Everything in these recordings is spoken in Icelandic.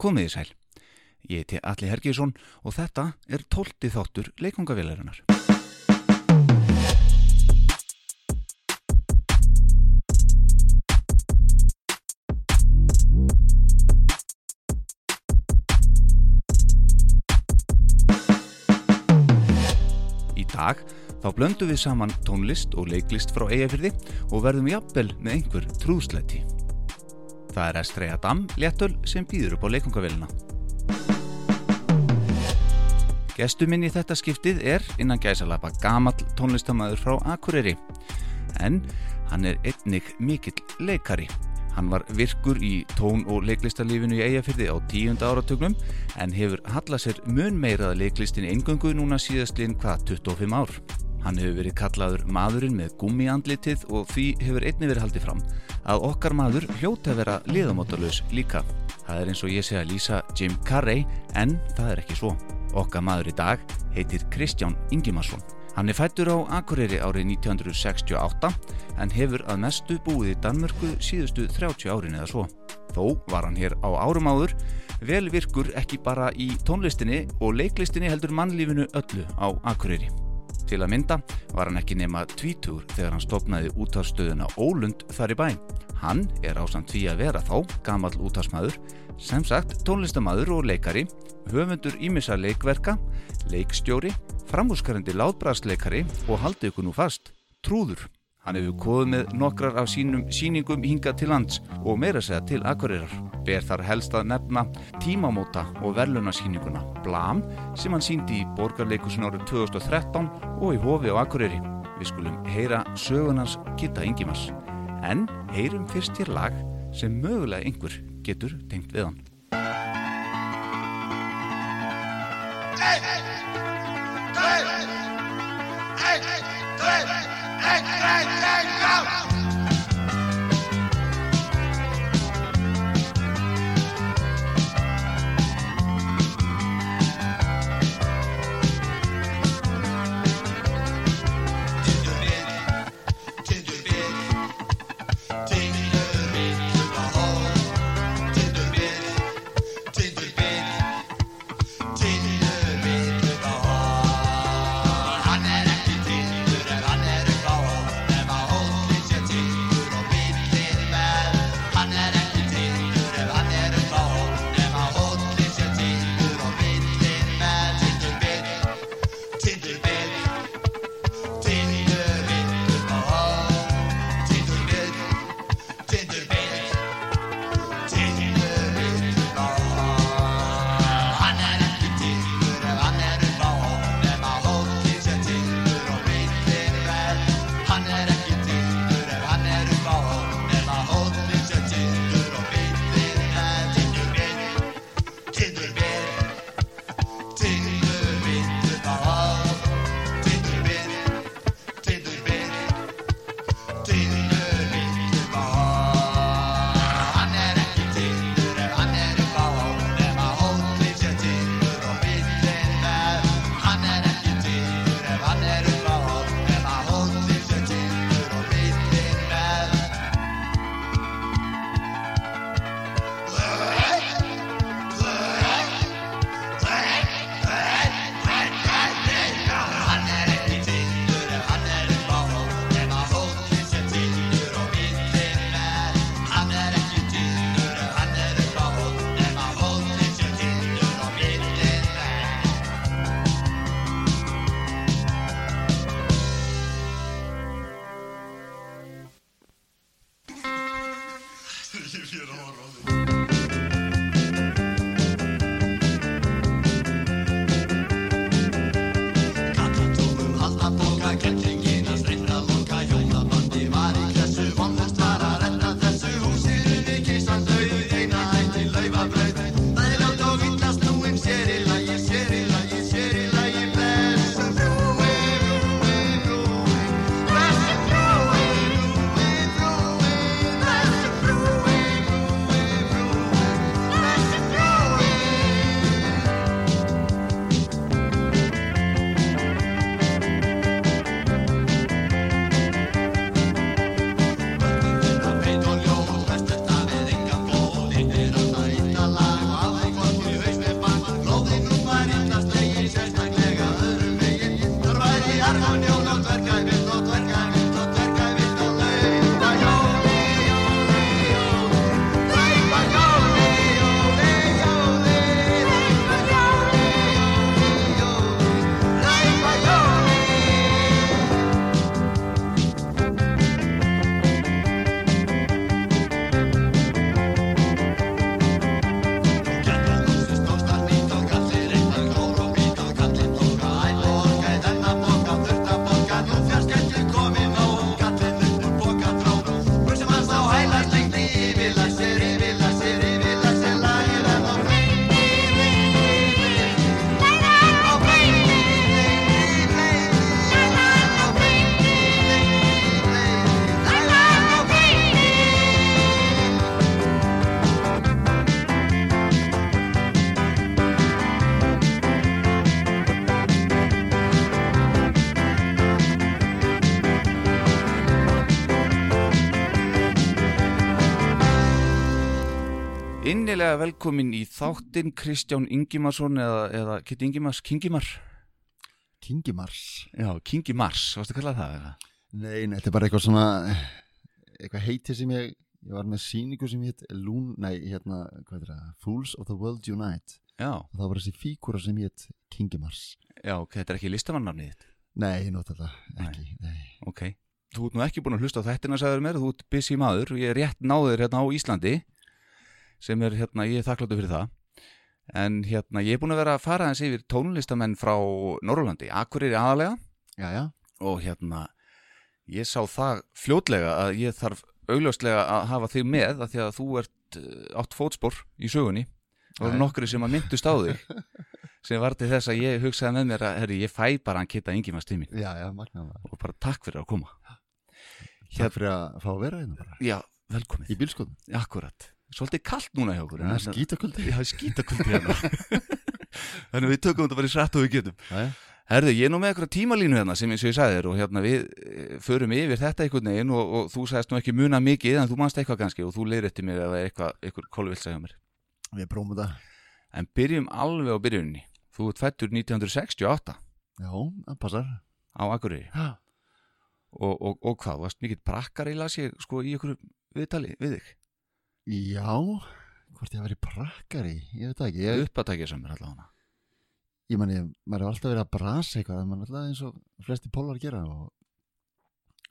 Komiði sæl. Ég heiti Alli Hergjesson og þetta er tólti þáttur leikongavelarinnar. Í dag þá blöndum við saman tónlist og leiklist frá eigafyrði og verðum jafnvel með einhver trúðsleiti. Það er Estrella Dam léttöl sem býður upp á leikungavélina. Gestu minn í þetta skiptið er innan gæsalapa gamall tónlistamæður frá Akureyri. En hann er einnig mikill leikari. Hann var virkur í tón- og leiklistarlífinu í Eyjafyrði á tíunda áratögnum en hefur hallað sér mun meirað leiklistin engöngu núna síðastlinn hvað 25 ár. Hann hefur verið kallaður maðurinn með gummiandlitið og því hefur einni verið haldið fram að okkar maður hljóti að vera liðamótalus líka. Það er eins og ég segja að lýsa Jim Carrey en það er ekki svo. Okkar maður í dag heitir Kristján Ingimarsson. Hann er fættur á Akureyri árið 1968 en hefur að mestu búið í Danmörku síðustu 30 árin eða svo. Þó var hann hér á árum áður vel virkur ekki bara í tónlistinni og leiklistinni heldur mannlífinu öllu á Akureyri. Til að mynda var hann ekki nema tvítur þegar hann stopnaði útafstöðuna Ólund þar í bæ. Hann er ásamt því að vera þá gamall útafsmaður, sem sagt tónlistamæður og leikari, höfundur ímissa leikverka, leikstjóri, framhúskarandi látbrastleikari og haldið ykkur nú fast, trúður. Hann hefur kóðið með nokkrar af sínum síningum hinga til lands og meira segja til Akureyrar. Ber þar helst að nefna tímamóta og verlunarsýninguna Blam sem hann síndi í borgarleikusin árið 2013 og í hofi á Akureyri. Við skulum heyra sögunars Gitta Ingimars. En heyrum fyrst hér lag sem mögulega einhver getur tengt við hann. Hann er ekki tindur ef hann er Hjertilega velkomin í þáttinn Kristján Ingimarsson eða, eða Kitt Ingimars, Kingimar? Kingimars? Já, Kingimars, varstu að kalla það eða? Nei, nei, þetta er bara eitthvað svona eitthvað heiti sem ég ég var með síningu sem hétt Lún, nei, hérna, hvað er það? Fools of the World Unite. Já, og það var þessi fíkura sem hétt Kingimars. Já, ok, þetta er ekki listamannarnið þitt? Nei, ég nota þetta ekki nei. Ok, þú ert nú ekki búin að hlusta á þettina sagður mér, þú ert busy maður ég er rétt náður hérna á Íslandi sem er hérna, ég er þakkláttu fyrir það. En hérna, ég er búin að vera að fara aðeins yfir tónlistamenn frá Norrlandi, Akureyri aðalega Já, já, og hérna ég sá það fljótlega að ég þarf augljóslega að hafa þig með að því að þú ert uh, átt fótspor í sögunni. Og það já. nokkri sem að myndust á þig sem var til þess að ég hugsaði með mér að herri, ég fæ bara hann kitta yngi maður. Stími og bara takk fyrir að koma. Takk fyrir að fá að vera hérna bara. Já, velkomið, Í bílskoðum akkurat Svolítið kallt núna hjá okkur skítakuldi Já, skítakuldi hérna. Þannig að við tökum þetta bara í srætt og við getum. Já, Herðu, ég er nú með eitthvað tímalínu hérna sem eins og ég sagði þér og hérna við eh, förum yfir þetta einhvern veginn og, og þú sagðist nú ekki muna mikið en þú manst eitthvað kannski og þú leiðrætti mig ef það er eitthvað, eitthvað kolvilsa hjá mér. við prófum þetta. En byrjum alveg á byrjunni. Þú ert fættur 1968 Já, það passar. Á Akureyri. Og, og, og hvað, varst mikill prakkar í las ég sko í ykkur viðtali við þig. Já Hvort ég að vera prakkari, ég veit ekki ég, Uppatækja sem er allavega. ég mani, maður er alltaf verið að brasa eitthvað maður er alltaf eins og flesti pólar gera og,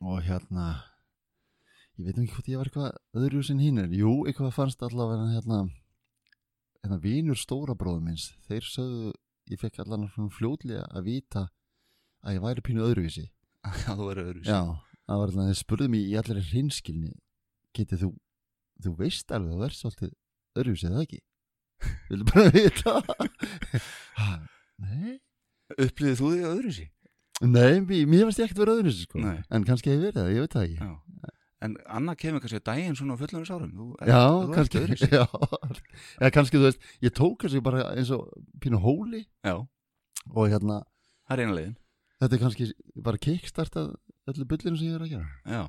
og hérna ég veit ekki hvort ég var eitthvað öðru sem hinn er, jú, eitthvað fannst allavega hérna hérna vinur stóra bróðum minns, þeir sögðu ég fekk allavega svona fljótlega að vita að ég væri pínu öðruvísi Já, þú verður öðru. já, það var allavega, þeir spurðu mig í allir hinskilni, getið þú þú veist alveg að þú ert svolítið er það ekki? Vildu bara vita Nei Upplýðið þú þig öðru sí? Nei, mér, varst ég ekkert verið öðruvísi sko. En kannski hef ég verið það, ég veit það ekki Já. En Anna kemur kannski að daginn svona á fullunars árum. Þú, Já, ert kannski. Já, eða kannski þú veist Ég tók kannski bara eins og pínu hóli Já, Og hérna, það er eina leiðin. þetta er kannski bara kickstartað öllu bullinu sem ég er að gera Já,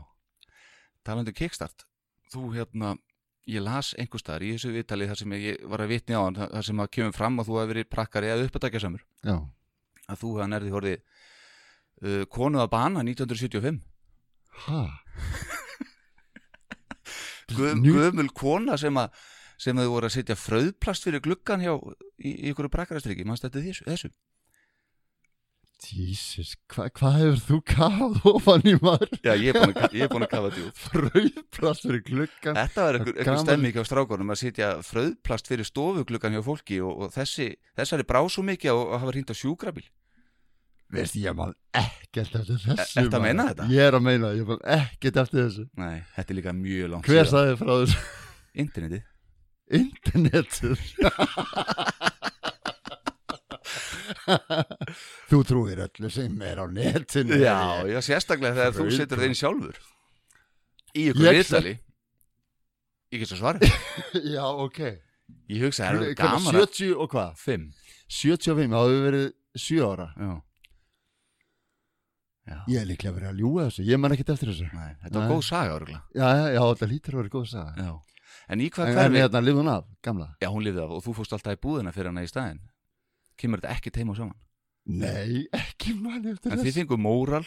talandi um kickstart þú hérna, ég las einhver staðar í þessu viðtali þar sem ég var að vitni á hann þar sem að kemur fram að þú hefur verið prakkari eða uppatækja samur, Já, að þú hefði nærði horfið uh, konu að bana 1975 ha? Guð, Nú- Guðmul kona sem að sem þau voru að setja fröðplast fyrir gluggan hjá í, í ykkur prakkarastriki, mannst þetta þessu, þessu? Jesus, hva, hvað hefur þú kafað ofan í maður? Já, ég er búin að, kafa þetta út Frauðplast fyrir gluggan Þetta var einhver, einhver stemming á strákunum að setja fröðplast fyrir stofugluggan hjá fólki og, og þessi, þessari brá svo mikið að, að hafa hringt á sjúkrabil Veist, ég man ekkert eftir þessu ertu að maður. meina þetta? Ég er að meina, ég man ekkert eftir þessu Nei, þetta er líka mjög langt Hver sagði frá þessu? Internetið Internetið Þú trúir öllu sem er á netinu. Já, já, sérstaklega þegar þú setur þeim sjálfur. Í ykkur viðtali. Ég get svo svara Já, ok. Ég hugsa, það er Hvernig, gaman að 70 og hvað? Fimm. 75, það hefur verið 7 ára. Já. Já, Ég er líklega verið að ljúga þessu, ég man ekkert eftir þessu. Nei, þetta var góð saga örgulega Já, já, þetta lítur að vera góð að sagða Já. En í hvað En, en hverfi hérna, lifði hún af, gamla? Já, hún lifði af og þú fórst alltaf í búðina fyrir hana í staðinn Kemur þetta ekki teima saman Nei, ekki man eftir En þið þessu. fengu móral.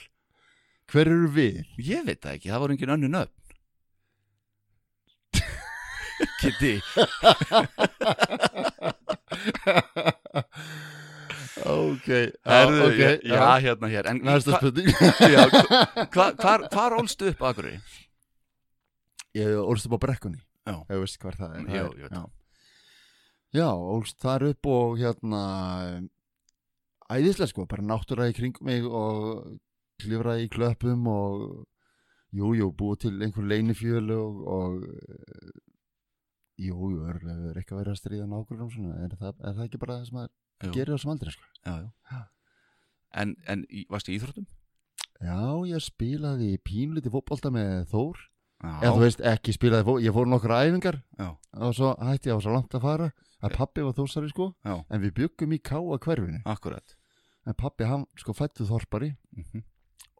Hver eru við? Ég veit það ekki, það voru engin önnu nöfn. Kitty ok, Herðu, ok já, já, hérna hér. En Næsta hva- spurning. Já, hva, hvar, hvar ólstu upp Akureyri? Ég ólst upp á brekkunni. Já. Ég veist hvað það er. Já, Það ég veit já. Já, ólst þar upp og hérna Æðislega sko, bara náttúra í kringum mig og klifraði í klöppum og jú, jú, búið til einhver leinifjölu og, og eh, jú, er, er eitthvað verið að stríða nákvæmum svona, er það, er það ekki bara það sem að Jú. gerir það sem aldrei sko? Já, já. En, en varstu í íþróttum? Já, ég spilaði pínliti fótbolta með Þór. Já, eða þú veist, ekki spilaði fótbolta, ég fór nokkra æfingar já, og svo hætti ég á svo langt að fara að pappi var þósari sko. Já, en við byggum í káa hverfinu. Akkurat. En pappi hann sko fættu þorpari. Mm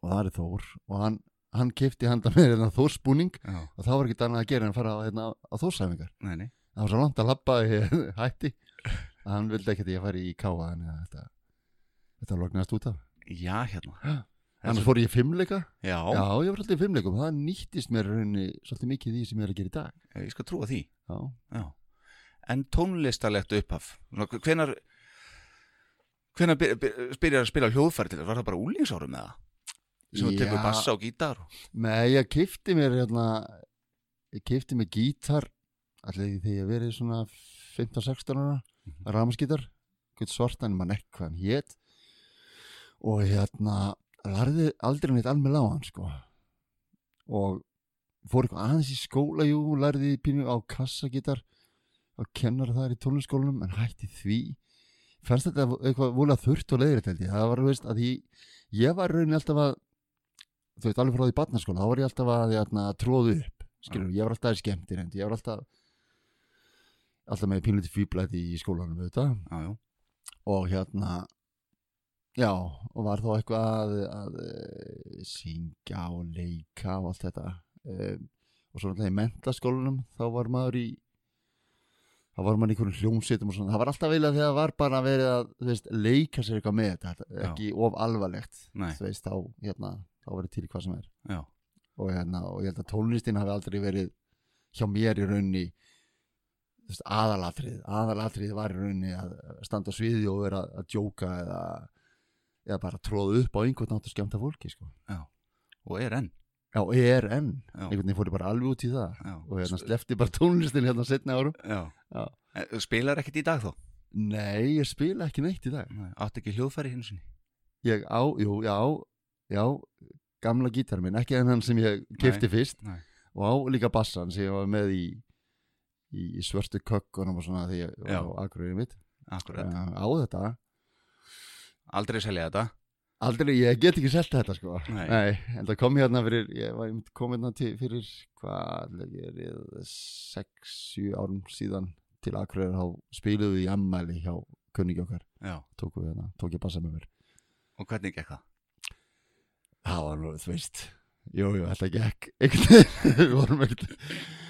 og það er Þór. Og hann, hann kifti handa með hérna Þórsbúning. Já, og þá var ekki annað að gera en að fara hérna, á Þórsæfingar það var svo langt að ég hætti. Að hann vildi ekkert að ég færi í káa þannig að þetta þetta lognaðist út af. Já, hérna. Annars fór ég fimmleika Já, já, ég var alltaf í fimmleikum það nýttist mér rauninni svolítið mikið því sem ég er að gera í dag. Ég skal trúa því. Já, Já. En tónlistarlegt upphaf Hvenar Hvenar by- by- byrjar að spila hljóðfæri til þess? Var það bara úlingsárum með það? Sem þú tekur Já. bassa og gítar. Nei, ég kifti mér hérna, ég kifti mér gítar allir því ég verið svona 15-16 ára, Mhm. ramaskítar svartan, mann ekki hvað hann hét og hérna lærði aldrei neitt alveg hann sko og fór eitthvað aðeins í skóla, jú, lærði pínu á kassagítar og kennar þar í tónliskólanum en hætti því. Fannst þetta eitthvað volið þurrt og leiðrætt held ég, það var, veist, að ég, ég var í rauninni alltaf að þú veit, alveg frá því barnaskóla, þá var ég alltaf að, að tróðu upp, skilur, ég var alltaf í skemmtir en ég. Var alltaf alltaf með pínlítið fýblæti í skólanum Já, já. Og hérna já, og var þá eitthvað að, að, að syngja og leika og allt þetta. Um, og svo náttúrulega í mentaskólanum þá var maður í þá var maður í einhverjum hljómsveitum og svona, það var alltaf vilja þegar það var bara verið að þú veist, leika sér eitthvað með þetta, ekki of alvarlegt þú veist, þá, hérna, þá verið til hvað sem er. Já, og, hérna, og ég held að tónlistin hafi aldrei verið hjá mér í raunni þú veist, aðalatrið aðalatrið var í raunni að standa á sviði og vera að djóka eða, eða bara tróða upp á einhvern nátt að skemmta fólki sko. já, og er enn, Já, einhvern veginn fór ég bara alveg út í það já. og hérna slefti bara tónlistin hérna setna árum Já. Já. Þú Spilar ekkert í dag þó? nei, ég spila ekki neitt í dag Nei, Átt ekki hljóðfæri hins sinni? ég á, jú, já, já gamla gítar minn, ekki en hann sem ég kefti fyrst Nei. og á líka bassan sem ég var með í, í svörtu kökkunum og svona því ég var á akureyri mitt Akkurat á þetta Aldrei selja þetta? Aldrei, ég get ekki selt þetta sko Nei. en það kom hérna fyrir ég var einmitt kom hérna til, fyrir hvað er ég 6-7 árum síðan til akureyri þá spiluðu við í ammæli hjá kunningi okkar tók, við, hérna, tók ég bassa með mér Og hvernig gekk það? það var nú, þú veist Jú, jú, þetta gekk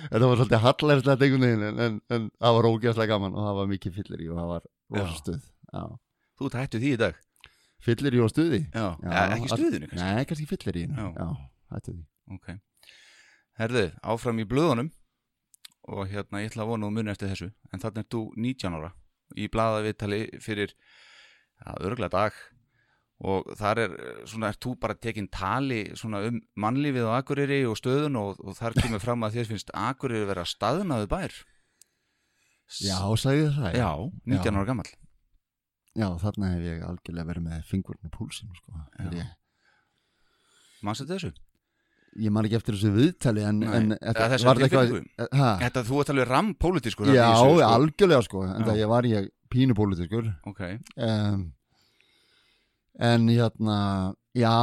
Þetta var svolítið hallærislegt einhvern veginn en, en, en það var ógeðslega gaman og það var mikið fyllir í og það var rosa Já. stuð Já. Þú ert hættu því í dag? Fyllir í og stuði? Já, Já, ja, ekki stuðinu kannski? Nei, kannski fyllir í Já. Já, þetta er því. Ok. Herðu, áfram í blöðunum. Og hérna ég ætla að vona og muni eftir þessu. En þannig er þú 19 ára. Í blaðaviðtali fyrir ja, örgla dag. Og þar er eh, svona, er þú bara tekin tali svona um mannlífið á Akureyri og stöðun og, og þar kemur fram að þér finnst Akureyri vera staðnaðu bær. Já, þið það Já, 19 Já. ára gammal Já, þarna hef ég algjörlega verið með fingurinn í púlsinu sko. Já. ég, Manstu þessu? ég man ekki eftir þessu viðtali en, en Eða þessu var þetta eitthvað ha, Þetta þú ert alveg rampólitískur Já, þessu, sko. algjörlega sko en Já. það ég var ég pínupólitiskur Ok, um, en hérna já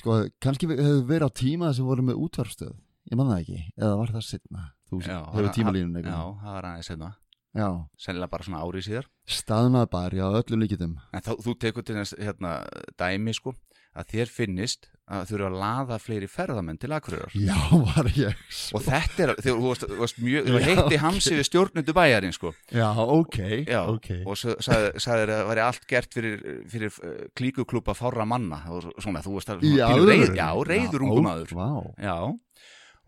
sko, kannski hefur verið á tíma sem voru með útvarfstöð ég man það ekki, eða var það setna þú Já, hefur tímalínun já, eitthvað það var aðeins já, sennilega bara svona árið síðar. Staðnað bar, já, öllum líkitum En þá, þú tekur til þess hérna, dæmi sko að þér finnist að þurfa að laða fleiri ferðamenn til Akureyrar. Já, var ég og þetta er, þú varst, þú varst mjög þú heitti ok. hansi við stjórnundu bæjarinn sko. Já, ok, Já, ok. og sagði, þér að það væri allt gert fyrir, fyrir uh, klíkuklúpa fárra manna. Og svona, þú varst að já, reyður Já, ungu ó, maður. vá. já,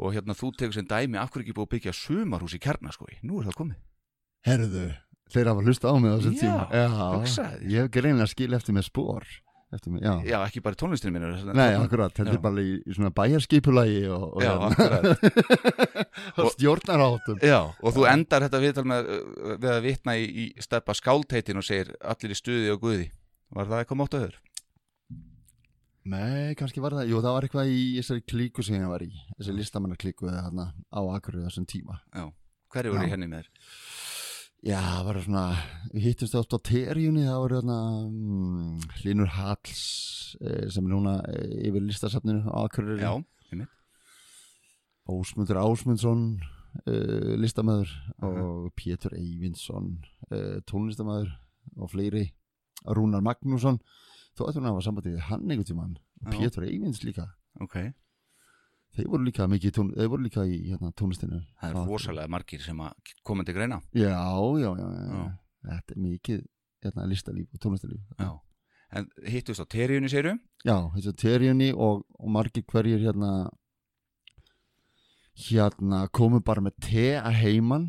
og hérna þú tekur sem dæmi hverju ekki búið að byggja sumarhús í kjarna sko, nú er það komið herðu, þeir hafa hlusta á mig á þessum tíma. Já, ég hef greinlega skil eftir með spór já, já, ekki bara tónlistinu minna nei, akkurat. Þetta er bara í, í svona bæjarskipulagi og, og, Já, hérna- og stjórnarháttum. Já, og þú endar þetta viðtal með, uh, við að vitna í, í steppa skáldheitin og segir allir í stuði og guði. Var það eitthvað mótt að öður? Nei, kannski var það, jú það var eitthvað í þessari klíku sem ég var í, þessari listamannar klíku eða þarna á Akureyri þessum tíma. Já. Hverju voru í henni með þér? Já, það var svona, við hittumst oft á terjunni, það var þarna mm, Linur Halls eh, sem er núna eh, yfir listasafninu á Akureyri. Já, einmitt. Ósmundur Ásmundsson, uh, listamæður Aha. og Pétur Eyvindsson, uh, tónlistamæður og fleiri, Rúnar Magnússon, ættum að hafa sambandið hann einhvern tímann, og Já. Pétur Eyvinds líka. Ok. Þeir voru líka mikið tón, þeir voru líka í hérna, tónlistinu það er rosalega margir sem að koma til greina. Já, já, já, já, þetta er mikið hérna, listalíf og tónlistalíf. Já. en hittust á teríunni séru já þessi teríunni og, og margir hverjir hérna hérna komu bara með te að heiman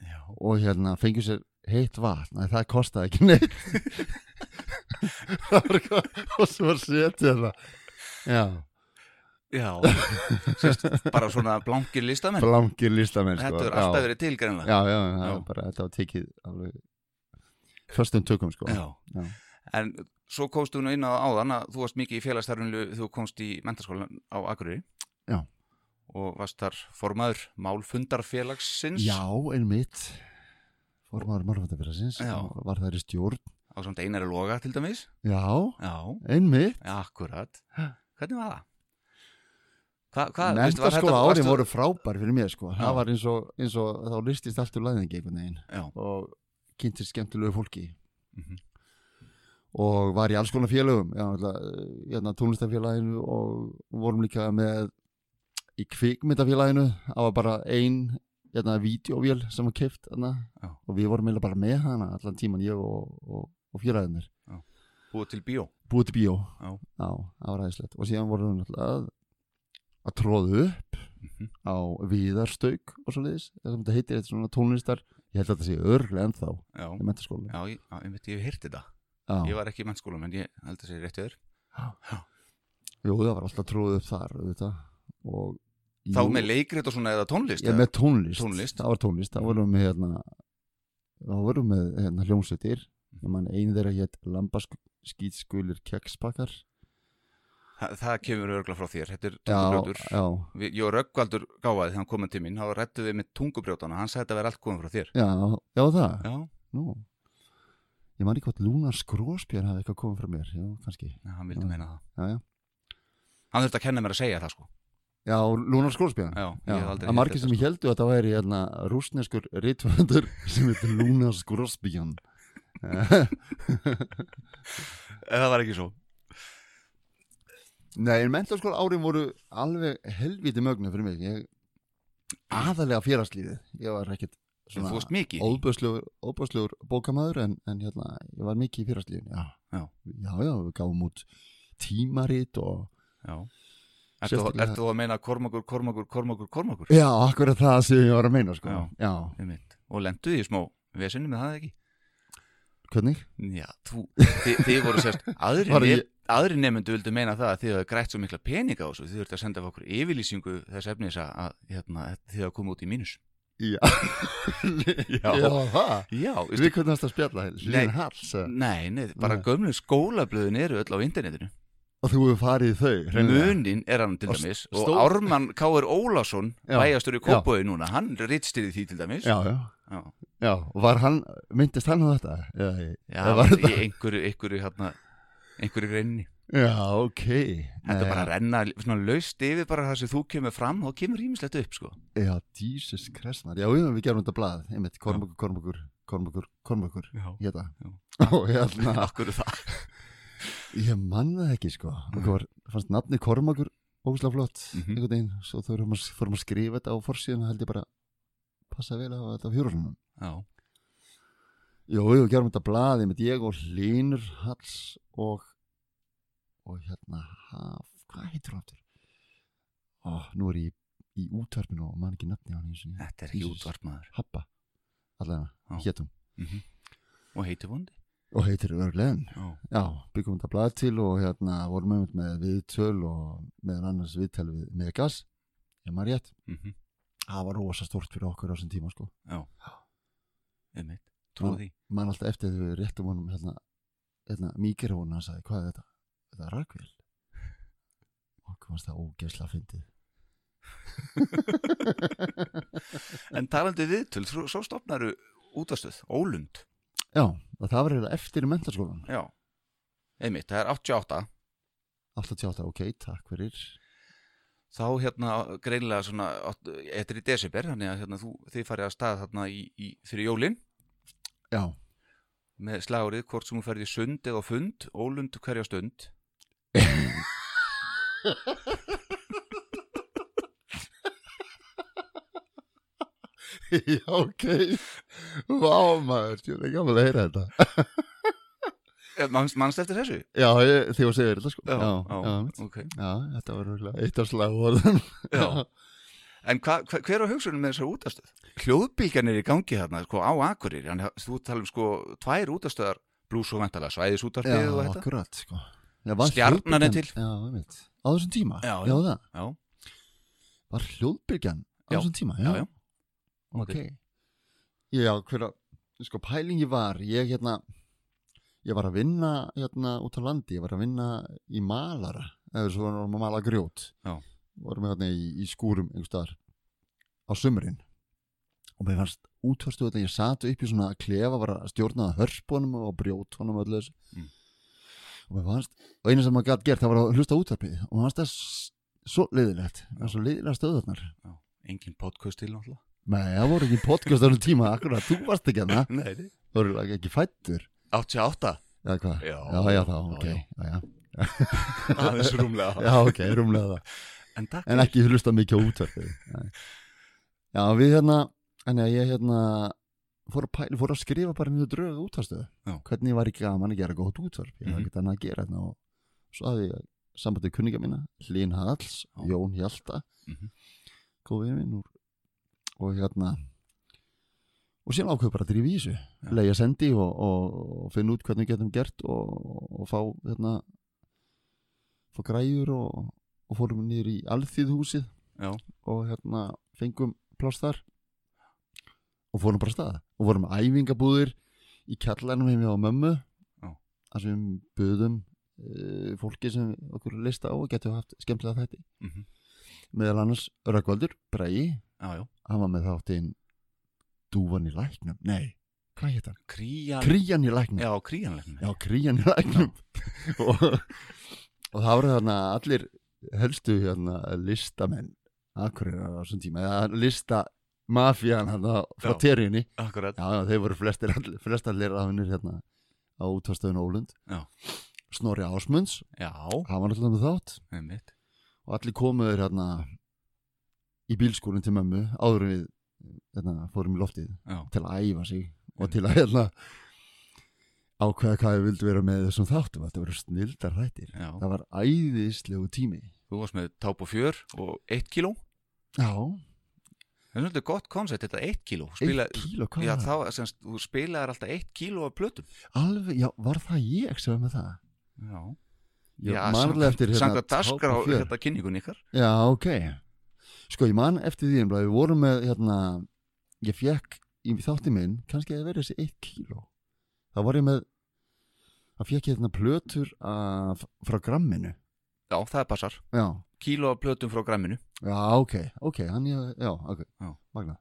já, og hérna fengur sér heitt vatn. Það kostaði ekki neitt. Það var eitthvað og svo var setið það. Já, já. Sérst, bara svona blankir listamenn. Blankir listamenn sko. þetta er alltaf verið til greinlega já, já, það var bara, þetta var tekið alveg förstum tökum sko. Já. Já. En svo komst þú inn á áðan að þú varst mikið í félagstarfinu þú komst í mentaskólan á Akureyri. Já. og varst þar formaður málfundarfélagsins. Já, einmitt. Formaður málfættafélagsins Já. Var þær í stjórn. Á samt einari loga til dæmis. Já, Já, einmitt. Akkurat. Hvernig var það? Þetta- árin voru frábær fyrir mér sko. Það var eins og, eins og þá listist allt úr læðingi einhvern veginn og kynntist skemmtilegu fólki. Mhm. og var í alls konar félögum náttúrulega, hérna, tónlistafélaginu og vorum líka með í kvikmyndafélaginu. Það var bara ein hérna, vídeovél sem var Já. og við vorum bara með hana allan tíman ég og, og, og félagarnir búið til bíó? Búið til bíó. Já. það var aðeinslegt og síðan vorum við náttúrulega að, tróðu upp Mhm. á viðarstauk og svo leiðis það sem þetta heitir, þetta er svona tónlistar ég held að þetta sé örglega ennþá Já, í mentaskóla já, ég, já, ég veit, ég hef þetta Já. Ég var ekki í mennskóla, en ég held að segja rétt við þér Jú, það var alltaf tróðið upp þar og Þá jú, með leikrit og svona eða tónlist ég, eða? með tónlist. Tónlist. það var tónlist, það vorum við hérna það vorum við hérna hljómsveitir ég man einu þeirra hétt lambaskýtskulir kekspakkar Þa, Það kemur örgla frá þér, þetta er tungubrjótur. já, Við- Ég og Röggvaldur gáfaði þegar hann komið til mín þá rættu við með tungubrjótana, hann sagði þetta verið allt komið frá þér. Já, já það. Já, ég man ekki hvort Lúnar Skrósbjörn hafði eitthvað komið frá mér. Já, kannski, já hann vildi meina það. Já, já. Hann þurfti að kenna mér að segja það sko. Já, Lúnar Skrósbjörn Já, Já, ég hef aldrei að margir sem ég heldu að það væri hérna, rúsneskur rítvöndur sem heitir Lúnar Skrósbjörn sko. Ef Það var ekki svo Nei, en mentaskóla árin voru alveg helviti mögnu fyrir mig ég, aðalega félagslífið ég var Þú svona óböðslegur bókamaður en, en hérna, ég var mikið í félagslífinu já. Já. já, já, við gáum út tímarit og Já Ertu, Sérstaklega- þú að meina kormakur, kormakur, kormakur, kormakur? já, akkurat það sem ég var að meina sko. Já. já. Einmitt. Og lendu því smá vesinni með það ekki? hvernig? Já, þú, þið, þið voru sérst aðri, Var ne ég- aðri nefndu vildu meina það að þið hafa grætt svo mikla peninga þessu þið þurftu að senda okkur yfirlýsingu þess efnis að, að hérna, þið hafa komið út í mínus já, Já. já það Já, við hvernig það spjalla. Líðan Hals? Nei, nei, bara gömlu skólablöðin eru öll á internetinu og þú hefur farið í þau? Munin er hann til Og dæmis og stór- Ármann K.R. Ólásson Já. bæjastur í Kópói núna, hann rittstýrði því til dæmis já, já, Já, já, og var hann myndist hann á þetta? Já eða var í einhverju, einhverju, hérna, einhverju greinni já, ok. Þetta bara að renna svona laust yfir bara það sem þú kemur fram þá kemur ímislegt upp sko. Já, Jesus maður. Já, við, við gerum þetta blað, einmitt, Kormakur, Kormakur, Kormakur, Kormakur, hérna. Og hérna, akkur það? Ég man það ekki, sko. Og var, fannst nafni Kormakur óslega flott, Mhm. einhvern veginn. Svo að, fórum að skrifa þetta á forsíðan, held ég bara, passa vel á þetta fjórunum. Já, Jú, við gerum þetta einmitt, ég og Hlynur Hals og, og hérna, Haf, hvað heitir hann aftur? Ó, nú er ég í útvarpinu og man ekki nafni á hann og þetta er ekki útvarpmaður. Happa, allavega, Já. hétum. mm Og heitir vondi og heitir Örgleðin Já, já, byggum þetta blað til og hérna vorum við með viðtöl og meðan annars viðtöl við Megas ég maður rétt, mm það var rosa stórt fyrir okkur á þessum tíma sko, já. Einmitt, trúið því. mann alltaf eftir þegar við réttum honum hérna, hérna mikrofónu hann sagði, hvað er þetta? Er rakvél hvað varst það ógeðsla fyndið. En talandi viðtöl, svo, stopnaru útastöð, Ólund. Já, og það var eiginlega eftir mentarskólan Já, einmitt, það er 88 88, ok, takk fyrir. Þá hérna greinlega svona er í desember, þannig að hérna, þú, þið farið að stað þarna í, í, fyrir jólin. Já, með slagurinn hvort sem þú ferði sund eða fund Ólund hverja stund Já, ok. Vá maður, ég er gaman að heyra þetta. Eh, Manns, Mannst eftir þessu? Já, ég, því að segja þetta sko. Já, já, já ok. Já, þetta var röglega eitt af slagvörðan Já. En hva, hva, hver á hugsunum með þessar útastöð? Hljóðbíkan er í gangi hérna, sko, á Akureyri. Þú tala um sko, tvær útastöðar Blús og Ventala, Svæðisútarpið og þetta. Já, akkurat, sko. Stjarnan er til. Á þessum tíma? Já, já já. Var hljóðbyrgjan á þessum tíma? Ok. Já, hver að Sko pælingi var Ég hérna Ég var að vinna hérna út á landi Ég var að vinna í malara Eða svo varum að mala grjót. Já. Varum hérna í, í skúrum einhvers staðar Á sumrin. Og mér fannst útvarstu þetta Ég sat upp í svona klefa Var að stjórna hörspunum og brjótunum og öllu þessu. Mm. Og fannst Og einu sem maður gætt gert Það var að hlusta útvarpið. Og mér fannst það svo leiðilegt Það var svo leiðilega stöðurnar. Já Engin podcast til náttúrulega. Nei, það voru ekki podcast á þessum tíma. Akkurat, þú varst ekki Nei, nei. Þú voru ekki fættur 88 Eða hvað? Já. já, já, þá, ok. Aðeins rúmlega já ok, rúmlega það En En ekki hlusta mikið á útverfið Nei. Já, við hérna En ég hérna fór að, pæli, fór að skrifa bara niður drög útvarstöðu. Hvernig var ekki gaman að gera gott útvarp Ég Mhm. hafði ekki annað að gera hérna og svo hafði ég sambandið kunninga mína Hlín Halls, Já. Jón Hjalta Mhm. góð við minn úr og hérna og síðan ákveð bara að drífa í þessu Já. leia sendi og, og, og finna út hvernig við getum gert og, og fá hérna fá græjur og, og fórum niður í alþýðhúsið Já, og hérna fengum pláss þar og fórum bara af stað og vorum æfingabúðir í kjallanum heimi á mömmu. Þar sem við buðum uh, fólki sem okkur lista á og getum haft skemmtilega þætti. Mhm. Meðal annars Rökkvaldur, Já, já. Hann var með þáttinn Dúvan í læknum, nei, hvað hétt hann? Krían Krían í læknum. Já, kríanlegin Já, Krían í læknum. Og, og það voru þarna allir helstu hérna listamenn Akureyrar á þessum tíma. Eða lista mafían hérna frá Já. teríunni. Akkurat. Já, þeir voru flestir, allir- flestar leraðunir hérna á útvarstöðun Ólund. Já. Snorri Ásmunds, Já, hann var alltaf með þátt. Einmitt. Og allir komuður hérna í bílskúrin til mömmu áður en við hérna, fórum í loftið Já, til að æfa sig og til að hérna ákveða hvað við vildum vera með þessum þáttum. Þetta voru snildar þættir. Já. Það var æðislegu tími. Þú varst með táp og fjör og eitt kíló. Já, Það er svolítið gott koncept, þetta eitt kíló. Spila, eitt kíló, hvað Já, það? þá, semst, þú spilaðir alltaf eitt kíló af plötum. Alveg, já, var það ég sem var með það? Já, Já, man alveg eftir hérna, Sanga daskar á þetta kynningun ykkar. Já, ok. Sko, ég man eftir því einblað, við vorum með hérna, ég fekk í þátti minn, kannski að verið þessi eitt kíló. Þá var ég með þá fekk ég hérna plötur af, frá gramminu Já, það passar já, Kíló af plötum frá gramminu Já, ok, ok, hann ég, já, ok, Já. magnað.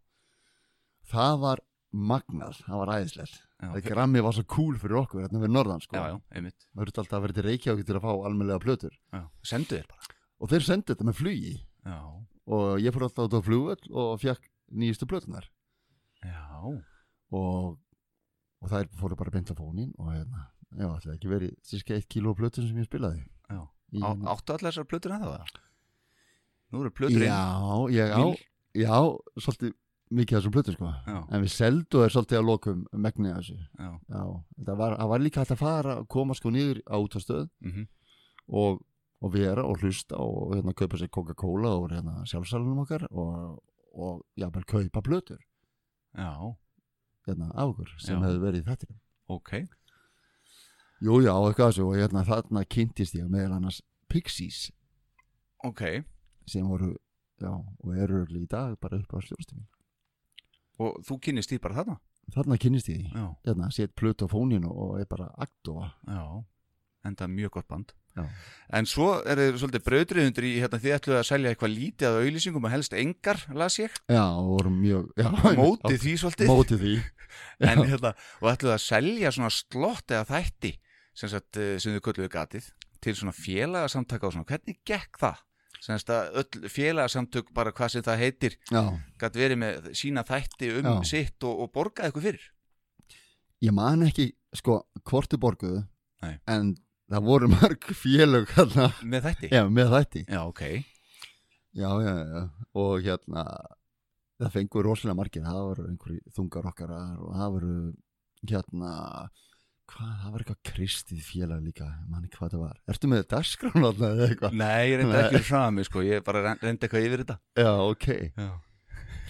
Það var magnað, það var æðislegt. Já, Það grammi var svo cool fyrir okkur, hérna við norðan, sko. já, já, einmitt Það verður alltaf að vera til Reykjavík til að fá almennlega plötur. já. Sendu þér bara Og þeir sendu þetta með flugi Já, og ég fór alltaf út á flugvöll og fekk nýjustu plötunar. já, Og, og þær fóru bara beint á fónin og hérna, já, ætlaði ekki verið cirka eitt kíló af plötun sem ég spilaði. já. Í, Á, Áttu allar þessar plötur en það? Nú eru plötur inn já, ég á, já, svolítið mikið af þessum plötur, sko. Já, En við seldu þær svolítið að lokum megnið af þessu. já, Já, það var, það var líka hægt að fara koma sko niður á útastöð mhm og, og vera og hlusta og hérna kaupa sér Coca-Cola og hérna sjálfsalunum okkar og, og jáfnvel kaupa plötur Já, hérna af okkur sem Já. hefði verið í þettir ok Jú, já, eitthvað þessu. Og hérna þarna kynntist ég meðal annars Pixies. Ok, sem voru, já, og eru í dag bara upp á stjórnstími og þú kynnist því bara þarna? Þarna kynnist ég því, hérna, set plötu á fóninu og er bara aktofa já Enda mjög gott band. Já. En svo er þið svolítið brautriðundur í hérna þið ætluðu að selja eitthvað lítið að auðlýsingum og helst engar, las ég. Já, og voru mjög, já. Mótið því svolítið. Mótið því. En hérna, og ætluðu að selja svona slott eða þætti sem, sagt, eh, sem þau kölluðu gatið til svona félagasamtaka og svona, hvernig gekk það? félagasamtök bara hvað sem það heitir, Já, gætt verið með sína þætti um Já. sitt og, og borgaði eitthvað fyrir? Ég man ekki sko hvortu borguðu en það voru mörg félög hérna, með þætti? já, með þætti. Já, ok. Já, já, já, og hérna það fengur rosalega margir. Það voru einhverju þungar okkarar og það voru hérna hvað, það var eitthvað kristið félag líka manni hvað það var, ertu með dasgrán alltaf eða eitthvað? Nei, ég reyndi ekki mig sko, ég bara reyn- reyndi eitthvað yfir þetta. Já, ok, Já,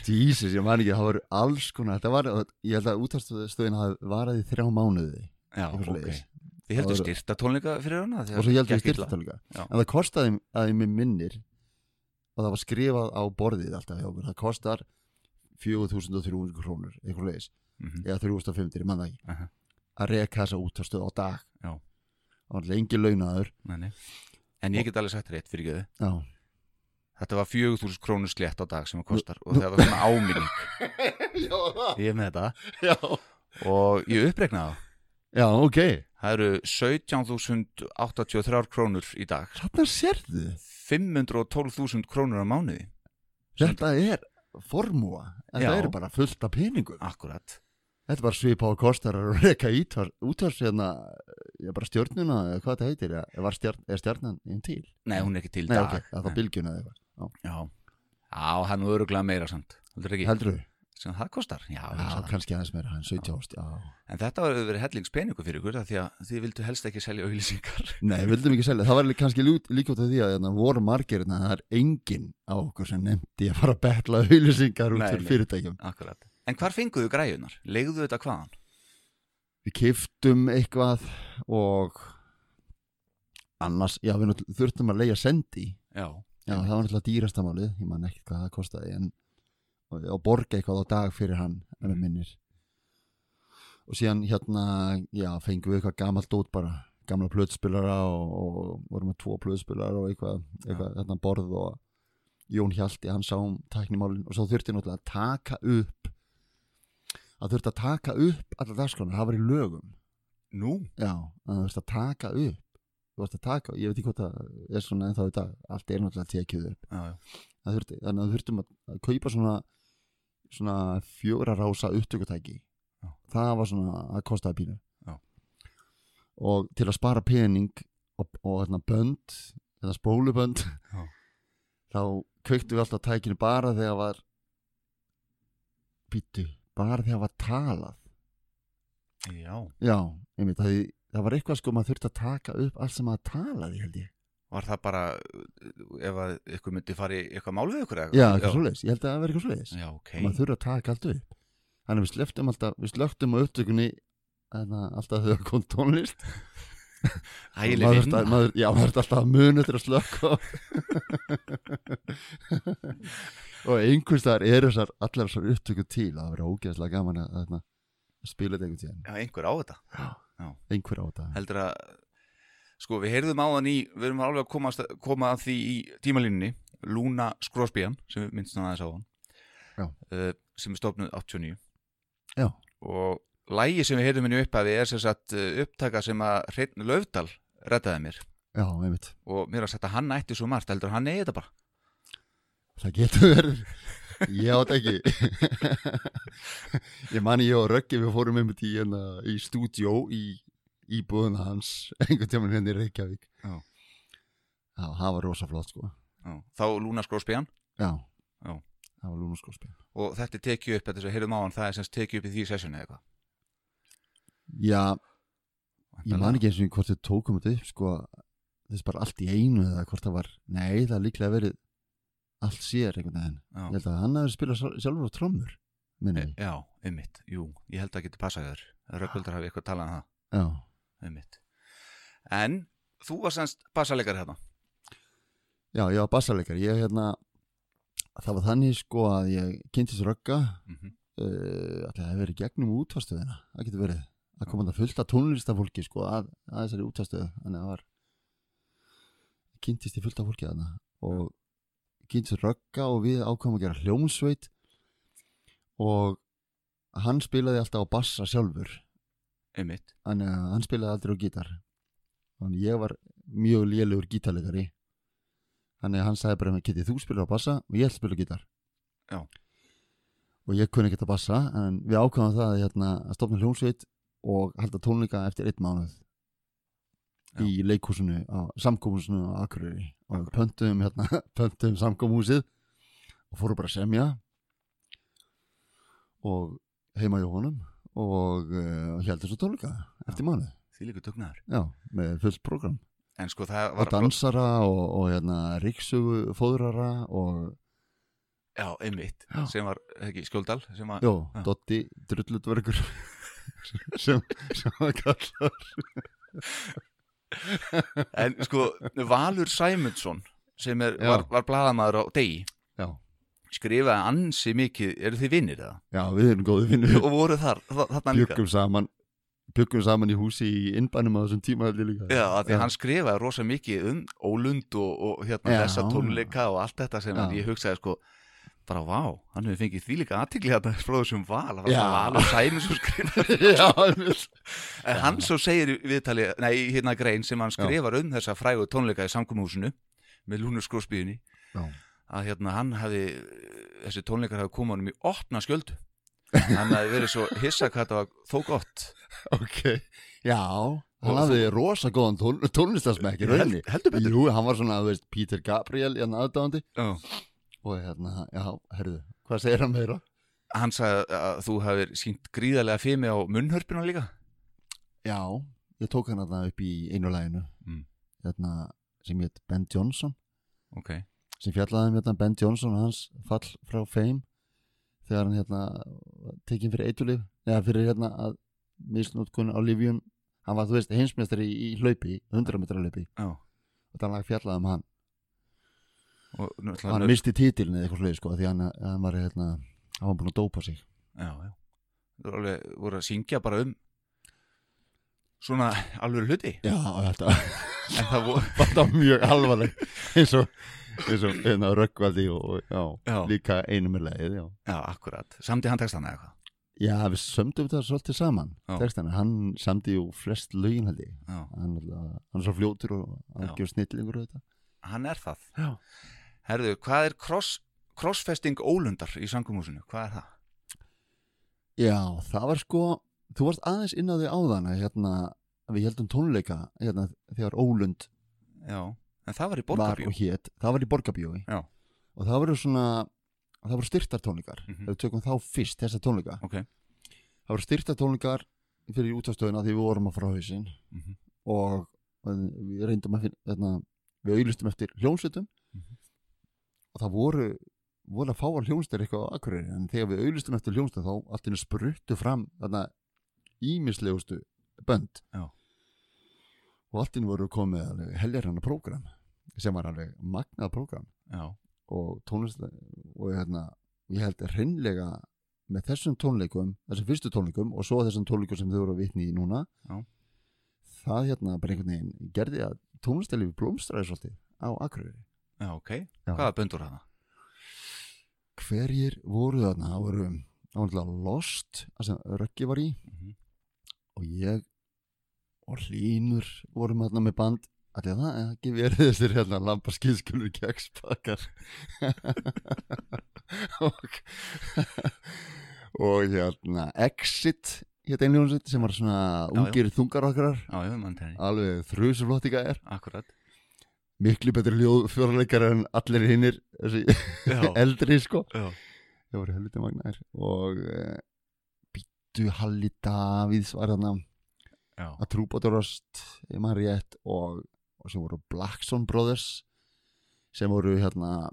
Jesus, ég man ekki, það voru alls konar, þetta var, ég held að útastöðin hafi varaði þrjá mánuði. Já ok. Þið heldur Það styrta tónleika fyrir hana og svo held ég styrta Já. en það kostaði að ég minnir og það var skrifað á borðið alltaf hjá okkur, það kostar 4300 krónur eitthvað leiðis, Mhm, eða 3500, ég man það ekki að reka þessa útastöð á dag. Já. það var lengi launaður. Nei, nei. En ég get alveg sagt rétt fyrir göðu já, Þetta var 4000 krónur slétt á dag sem það kostar og það var svona áminning. Það Ég er með þetta. Já, og ég uppreiknaði það. Já, ok. Það eru 17.083 krónur í dag. Þarna sérðu. 512.000 krónur á mánuði. Þetta er formúa, þetta Já. er bara fullt af peningum. Akkurat Þetta bara svipa á kostar að reka útvars hérna, ég bara stjörnuna eða hvað þetta heitir, eða var stjarn, er stjarnan einn til? Nei, hún er ekki til Nei, dag ok, það þá bylgjuna eða eitthvað. Já, já er nú öruglega meira samt Heldur ekki? Heldur þú? Sem það kostar? Já, Já, kannski aðeins meira, hann 17 ást, já. En þetta var verið hellingspeningu fyrir ykkur Því að þið vildu helst ekki selja auðlýsingar Nei, vildum ekki selja, það var kannski líka út af því að hérna, voru margir, hérna, það er enginn á okkur sem nefndi að fara að betla auðlýsingar út Nei, fyrir nei. fyrirtækjum. Akkurat En hvar fenguðu græjunar? Legðu þetta hvaðan? Við kiftum eitthvað og annars, já, við þurftum að leia sendi. Já, Já, það var náttúrulega dýrasta málið, ég man ekkert hvað það kostaði en og, og borga eitthvað á dag fyrir hann ef við minnir. Og síðan hérna, já, fengum við eitthvað gamalt út bara, gamla plötspilara og, og vorum með tvo plötspilara og eitthvað, eitthvað hérna borð og Jón Hjalti, hann sá um tæknimálin og svo þurfti náttúrulega að taka upp að þurfti að taka upp allar dagskránar, það var í lögum nú? já, að það þurfti að taka upp þú varst að taka, ég veit ekki hvort það er svona ennþá í dag, allt er náttúrulega það þurfti, þannig að þurftum að að kaupa svona svona fjóra rása upptökutæki Já. það var svona að kostaði pínu Já. og til að spara pening og, og hérna bönd eða spólubönd þá kveiktu við alltaf tækinu bara þegar var býttu, bara þegar var talað. Já. Já, einmitt, það, það var eitthvað sko maður þurfti að taka upp allt sem maður talaði held ég. Var það bara ef að ykkur myndi fara í eitthvað mál við ykkur eða? já, eitthvað svoleiðis, ég held að það verði eitthvað svoleiðis. Já, ok. Maður þurfa að taka allt upp. Þannig að við sleftum alltaf, við slögtum á upptökunni að alltaf þegar kom tónlist. Ægileg maður, vinna. þurfti- maður, já, maður þurfti alltaf að muna til að slökka og einhvers staðar eru þessar allar þessar upptöku til að vera ógeðslega gaman að, að, að spila þetta einhvern tíðan Já, einhver á þetta. Einhver á þetta. Heldur að Sko, við heyrðum á þann í Við erum alveg að koma, koma að því í tímalínunni Luna Skrosbían sem við minnst hann aðeins á hann Já. uh, sem er stofnuð 89 Já. og lægi sem við heyrðum henni upp að við er sem sagt uh, upptaka sem að Hreinn Löfdal reddaði mér. Já, einmitt, og mér að setja hann ætti svo margt heldur að hann eigi þetta bara það getur verið. Ég átt ekki. Ég mani ég og Röggi við fórum einmitt í, hérna, í stúdjó í íbúðuna hans einhvern tímann hérna í Reykjavík. Já. já, það var rosa flott sko. Já. þá Luna Skrosbían já, Já. það var lúnaskóspil og þetta tekið upp, þetta sem heyrðum á hann það er sem sagt tekið upp í því sessjoni eða já, eitthvað ég man ekki eins og hvort þið tókum þetta upp sko, þess bara allt í einu eða hvort það var, nei það líklega verið allt sér einhvern veginn. Já. ég held að hann hefði spilað sjálf- sjálfur á trommur minni, E, Já, einmitt, jú, ég held að það geti passað þér. Rökkvöldar hafi eitthvað talað um það, já, einmitt. En, þú var semst bassalegar hérna. Já, ég var bassaleikar ég hérna það var þannig sko að ég kynntist rögga. Mm -hmm. uh, að það hefði verið gegnum útvarstöðina það getur verið, að koma þetta fullt af tónlistafólki sko að, að þessari útvarstöðu þannig að það var kynntist ég fullt af fólki þarna. Og kynntist rögga og við ákvæmum að gera hljómsveit. Og hann spilaði alltaf á bassa sjálfur. Einmitt, að hann spilaði aldrei á gítar. Þannig ég var mjög lélugur gítarleikari. Þannig hann sagði bara getið þú spilar á bassa? Og ég spila á gítar. Já. og ég kunni ekki að bassa en við ákvæmum það hérna, að stopna hljómsveit og halda tónleika eftir einn mánuð Já. í leikhúsinu á samkómhúsinu á Akureyri og Akkurat. pöntum hérna, pöntum samkómhúsið og fóru bara að semja og heima hjá honum og uh, heldur svo tónleika eftir mánuð Því líka dugnaður já, með fullt program En sko það og var dansara og, og hérna ríksugu fóðrara og Já, einmitt Já. Sem var, ekki, Skjóldal Sem var Jó, Já. Dotti drullutverkur sem, sem að kalla En sko, Valur Sæmundsson sem er, Já. var, var blaðamaður á degi Já, skrifaði ansi mikið, eru þið vinnir það? já við erum góði vinnur Og voru þar, þa- þarna líka saman Bjöggum saman í húsi í innbænum á þessum tíma Já, því að hann skrifaði rosa mikið um Ólund og, og hérna Já. þessa tónleika og allt þetta sem Já. ég hugsaði sko bara vá, hann hefur fengið því líka aðtikli hérna frá þessum val, það var það val og sæmi svo skrifaði Já, einmitt. En hann svo segir viðtali, nei, hérna grein sem hann skrifar um þessa frægu tónleika í samkomúsinu með Lúnur Skrósbíðinni Já. að hérna hann hafi þessi tónleikar hafi komað honum í opna skjöldu. Hann hafi verið svo hissa hvað þetta var þó gott. Ok, já Og Hann hafði rosa góðan tón, rauninni. Held- heldur betur. Jú, hann var svona, þú veist, Peter Gabriel í hann aðdáðandi Já. Og hérna, já, herðu, hvað segir hann meira? hann sagði að þú hafið sínt gríðarlega fimi á munnhörpuna líka. Já, ég tók hann þarna upp í einu læginu Mm. Hérna, sem hétt Ben Johnson. Ok, sem fjallaði um hérna Ben Johnson og hans fall frá Fame. Þegar hann hérna tekinn fyrir eitulif eða fyrir hérna að misnótkun á Livium hann var þú veist heimsmeistari í, í hlaupi 100 metra hlaupi. Já. Og það lag fjallaði um hann og hann misti títilin eða eitthvað sluði sko því hann, hann var hérna hann var búin að dópa sig. Já, já. Þú alveg voru að syngja bara um svona alveg hluti. Já þetta en það voru þetta var mjög alvarleg eins og eins og hérna röggvaldi og, já, Já. líka einu með leið já. Já, akkurat, samti hann textana eitthvað? Já, við sömdum þetta svolítið saman textana, hann samdi jú flest lögin held ég. Hann, hann er svo fljótur og hann gefur snillingur og þetta. Hann er það. Já. Herðu, hvað er cross, crossfesting ólundar í sangumúsinu, hvað er það? Já, það var sko þú varst aðeins inn á því áðan að hérna, við heldum tónleika hérna, þegar Ólund já, en það var í hét það var í Borgabjói Já. og það voru svona það voru styrtar tónleikar Mhm. ef við tökum þá fyrst, þessa tónleika ok, það voru styrtar tónleikar fyrir útastöðuna því við vorum að frá hausinn Mhm. og og við reyndum að finna hérna, við auðlustum eftir hljómsveitum Mhm. Og það voru voru að fá að hljómsveitir eitthvað á Akureyri en þegar við auðlustum eftir hljómsveitum þá allt innu spruttu fram þarna ímislegustu bönd Já. og allt innu voru komið alveg heljarana prógram sem var alveg magnað prógram já, og tónlist og hérna, ég held reynlega með þessum tónleikum þessum fyrstu tónleikum og svo þessum tónleikum sem þau voru að vitni í núna Já. það hérna bara einhvern veginn gerði að tónlistalífi blómstræði svolítið á Akureyri já, ok. Já. hvaða böndur það? hverjir voru þarna? Það voru áhengilega Lost það sem Röggi var í. Mhm. og ég og Hlínur vorum þarna með band. Allir það, eða ekki verið þessir hérna lampa skilskulur kekspakar og, og hérna Exit hétt einljónsveit sem var svona ungir þungar okkar. Já, já, mann tenni, alveg þrjusuflottika er akkurat miklu betri ljóð fjórleikar en allir hinnir eldri sko. Já, það voru helviti magnaðir. Og uh, Býttu Halli Davíðs var þarna. Að trúbáturast ef maður rétt og, og sem voru Blackson Brothers sem voru hérna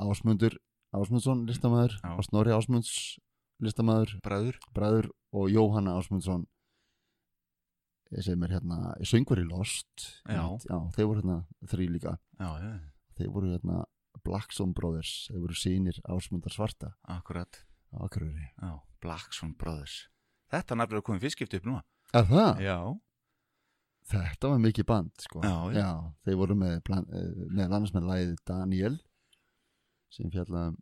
Ásmundur Ásmundsson listamæður og Snorri Ásmunds listamæður bræður. Bræður og Jóhanna Ásmundsson sem er hérna söngvar í Lost Já. já þeir voru hérna þrý líka. Já, já, þeir voru hérna Blackson Brothers þeir voru sínir Ásmundar Svarta. Akkurat. Akureyri. Já, Blackson Brothers. Þetta nafnir að koma fyrstskipt upp núna. Er það? já, Þetta var mikið band sko. Já, já. þeir voru með, plan, með lagið Daniel sem fjallaðum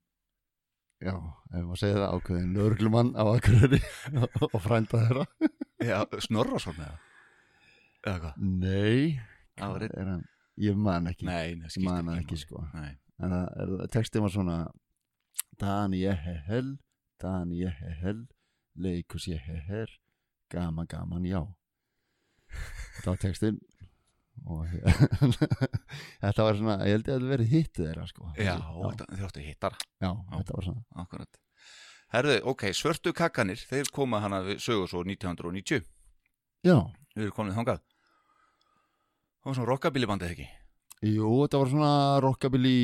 já, ef maður segja það ákveðin lögreglumann á Akureyri og frænda þeirra. Já, Snorrason eða eða hvað, Nei, einn- er hann, ég man ekki. Nei, nei, Ég man ekki ekki sko. Nei, en það textin var svona Daniel Daniel leikus ég her gaman gaman já. Þetta var textin og þetta var svona ég held ég að þetta verið hittið þeirra sko. Já, þið áttu hittar já, þetta var svona. akkurat. Herðu, ok, svörtu kakkanir, þeir koma hana við sögur svo 1990 Já, Við erum komin þangað Það var svona rockabilly bandið ekki? Jú, þetta var svona rockabilly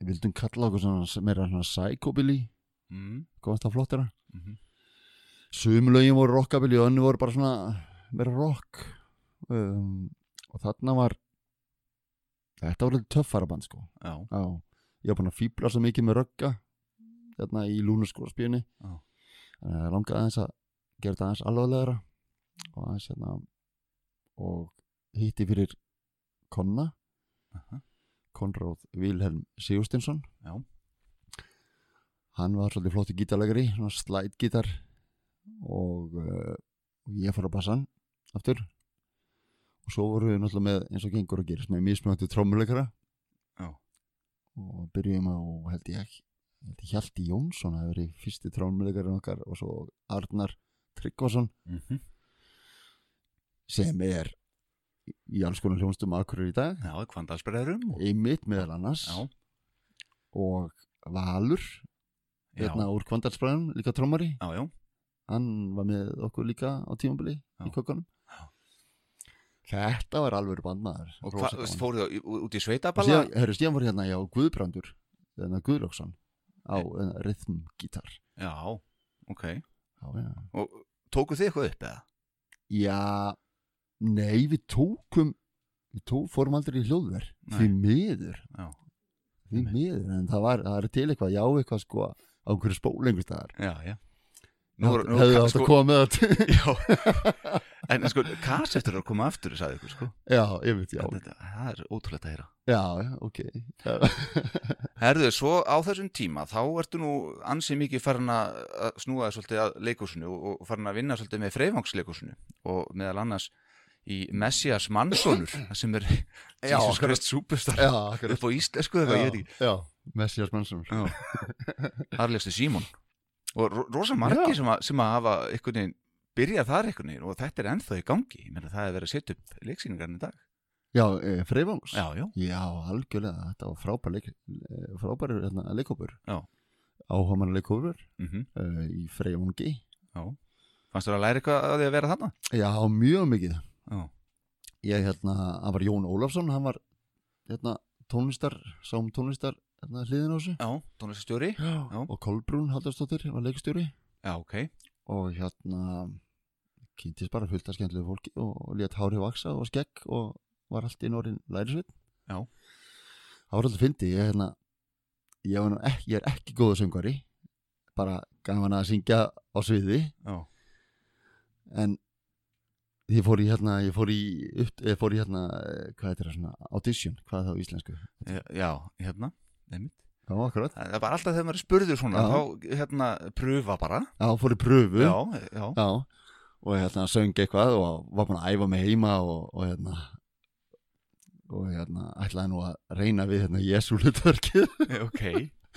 Við vildum kalla okkur svona meira svona psychobilly. Mm. Komast það flottara? Mm Sumlögin voru rockabilly og önnu voru bara svona meira rock. Um, og þarna var þetta var eitthvað töffara band sko. Já, Já, ég var búin að fýbla svo mikið með rögga hérna í lúnaskóraspíunni Já. þannig að ég langaði aðeins að gera þetta aðeins alvarlegra og aðeins hérna og hitti fyrir Konna. Aha. Konráð Vilhelm Sigurstinsson Já. hann var svolítið flótti gítarlegari svona slide gítar og, uh, ég fór að bassan aftur. Og svo voru við náttúrulega með eins og gengur að gerist með mismjöndi trómuleikara og byrjum á held ég ég Hjalti Jónsson það verið fyrsti trómuleikarinn okkar og svo Arnar Tryggvason. Mm sem er í- alls konar hljónstum akkurir í dag. Já, kvandalsbreðurum og... einmitt meðal annars. Já, og Valur já, hérna úr Kvandalsbræðum, líka trómari já, já. Hann var með okkur líka á tímabili Já. í kokkanum þetta var alveg bandmaður. Og hvað, fóruð þið út í sveitaballa? síðan, herru, síðan var hérna já, Guðbrandur hérna Guðlóksson á uh, rhythmgítar Já, ok. Já, já. Og tókuð þið eitthvað upp eða? já, nei við tókum við tók, fórum aldrei í hljóðver Nei. því miður. Já, því miður, en það var, það er til eitthvað já, eitthvað sko á einhverju spólengu staðar. Já, já. Hefðu átt sko, að koma með þetta Já, en sko, kassettur er að koma aftur, sagði ykkur, sko. Já, ég veit, já, Þetta, Það er ótrúlega að heyra. Já, ok. Herðu, svo á þessum tíma, þá ertu nú ansi mikið farin að snúa þér svolítið að leikúsinu og og farin að vinna svolítið með freyfangsleikúsinu og meðal annars í Messias Mannsonur, sem er Jesus. Christ Superstar. Já, upp á íslensku eða, ég veit ekki. Messias Mannsson Já. Arlestu Símon. Og ro- rosa margir Já. sem, að, sem að hafa einhvern veginn byrjað þar einhvern veginn og þetta er ennþá í gangi. Ég meina það er verið að setja upp leiksýningarinn í dag. Já, e, Freyvangs já, já, já, algjörlega, þetta var frábær leik, eh, frábær hérna, leikhópur. Já. áhugamann leikhópur mm uh, í Freyvangi já. Fannst þú að læra eitthvað að því að vera þarna? Já, mjög mikið ég hérna, það var Jón Ólafsson hann var hérna tónlistar sám tónlistar hérna hliðin á þessu já tónlistastjóri já. Já. og Kolbrún Haldarsdóttir var leikstjóri já, ok, og hérna kynntist bara fullt af skemmtilegu fólki og, og létt hárið vaksa og skegg og var allt í norðin lærisveit Já. það var alltaf fyndi ég, hérna, ég, ekki, ég er ekki góða söngvari bara gaman að syngja á sviði já, en ég fór í hérna ég fór í, upp, ég fór í hérna eh, hvað heitir það svona, audition, hvað er það á íslensku? Já, hérna einmitt. já, akkurat, það er bara alltaf þegar maður er spurður svona Já. þá hérna pröfa bara. Já, fór í pröfu já, já, Já, og hérna söng eitthvað og var búin að æfa mig heima og, og hérna og hérna ætlaði nú að reyna við hérna Jésu hlutverkið ok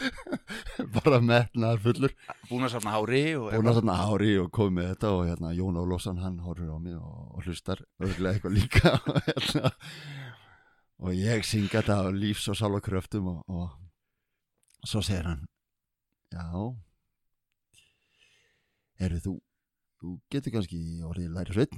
bara metnaðar fullur búin að safna hári og búin að þarna ári og komið með þetta og hérna Jón Ólófsson hann horfir á mig og, og hlustar örglega eitthvað líka og, hérna, og ég synga þetta á lífs og sála kröftum og, og svo segir hann já eru þú þú getur kannski orðið læri sveit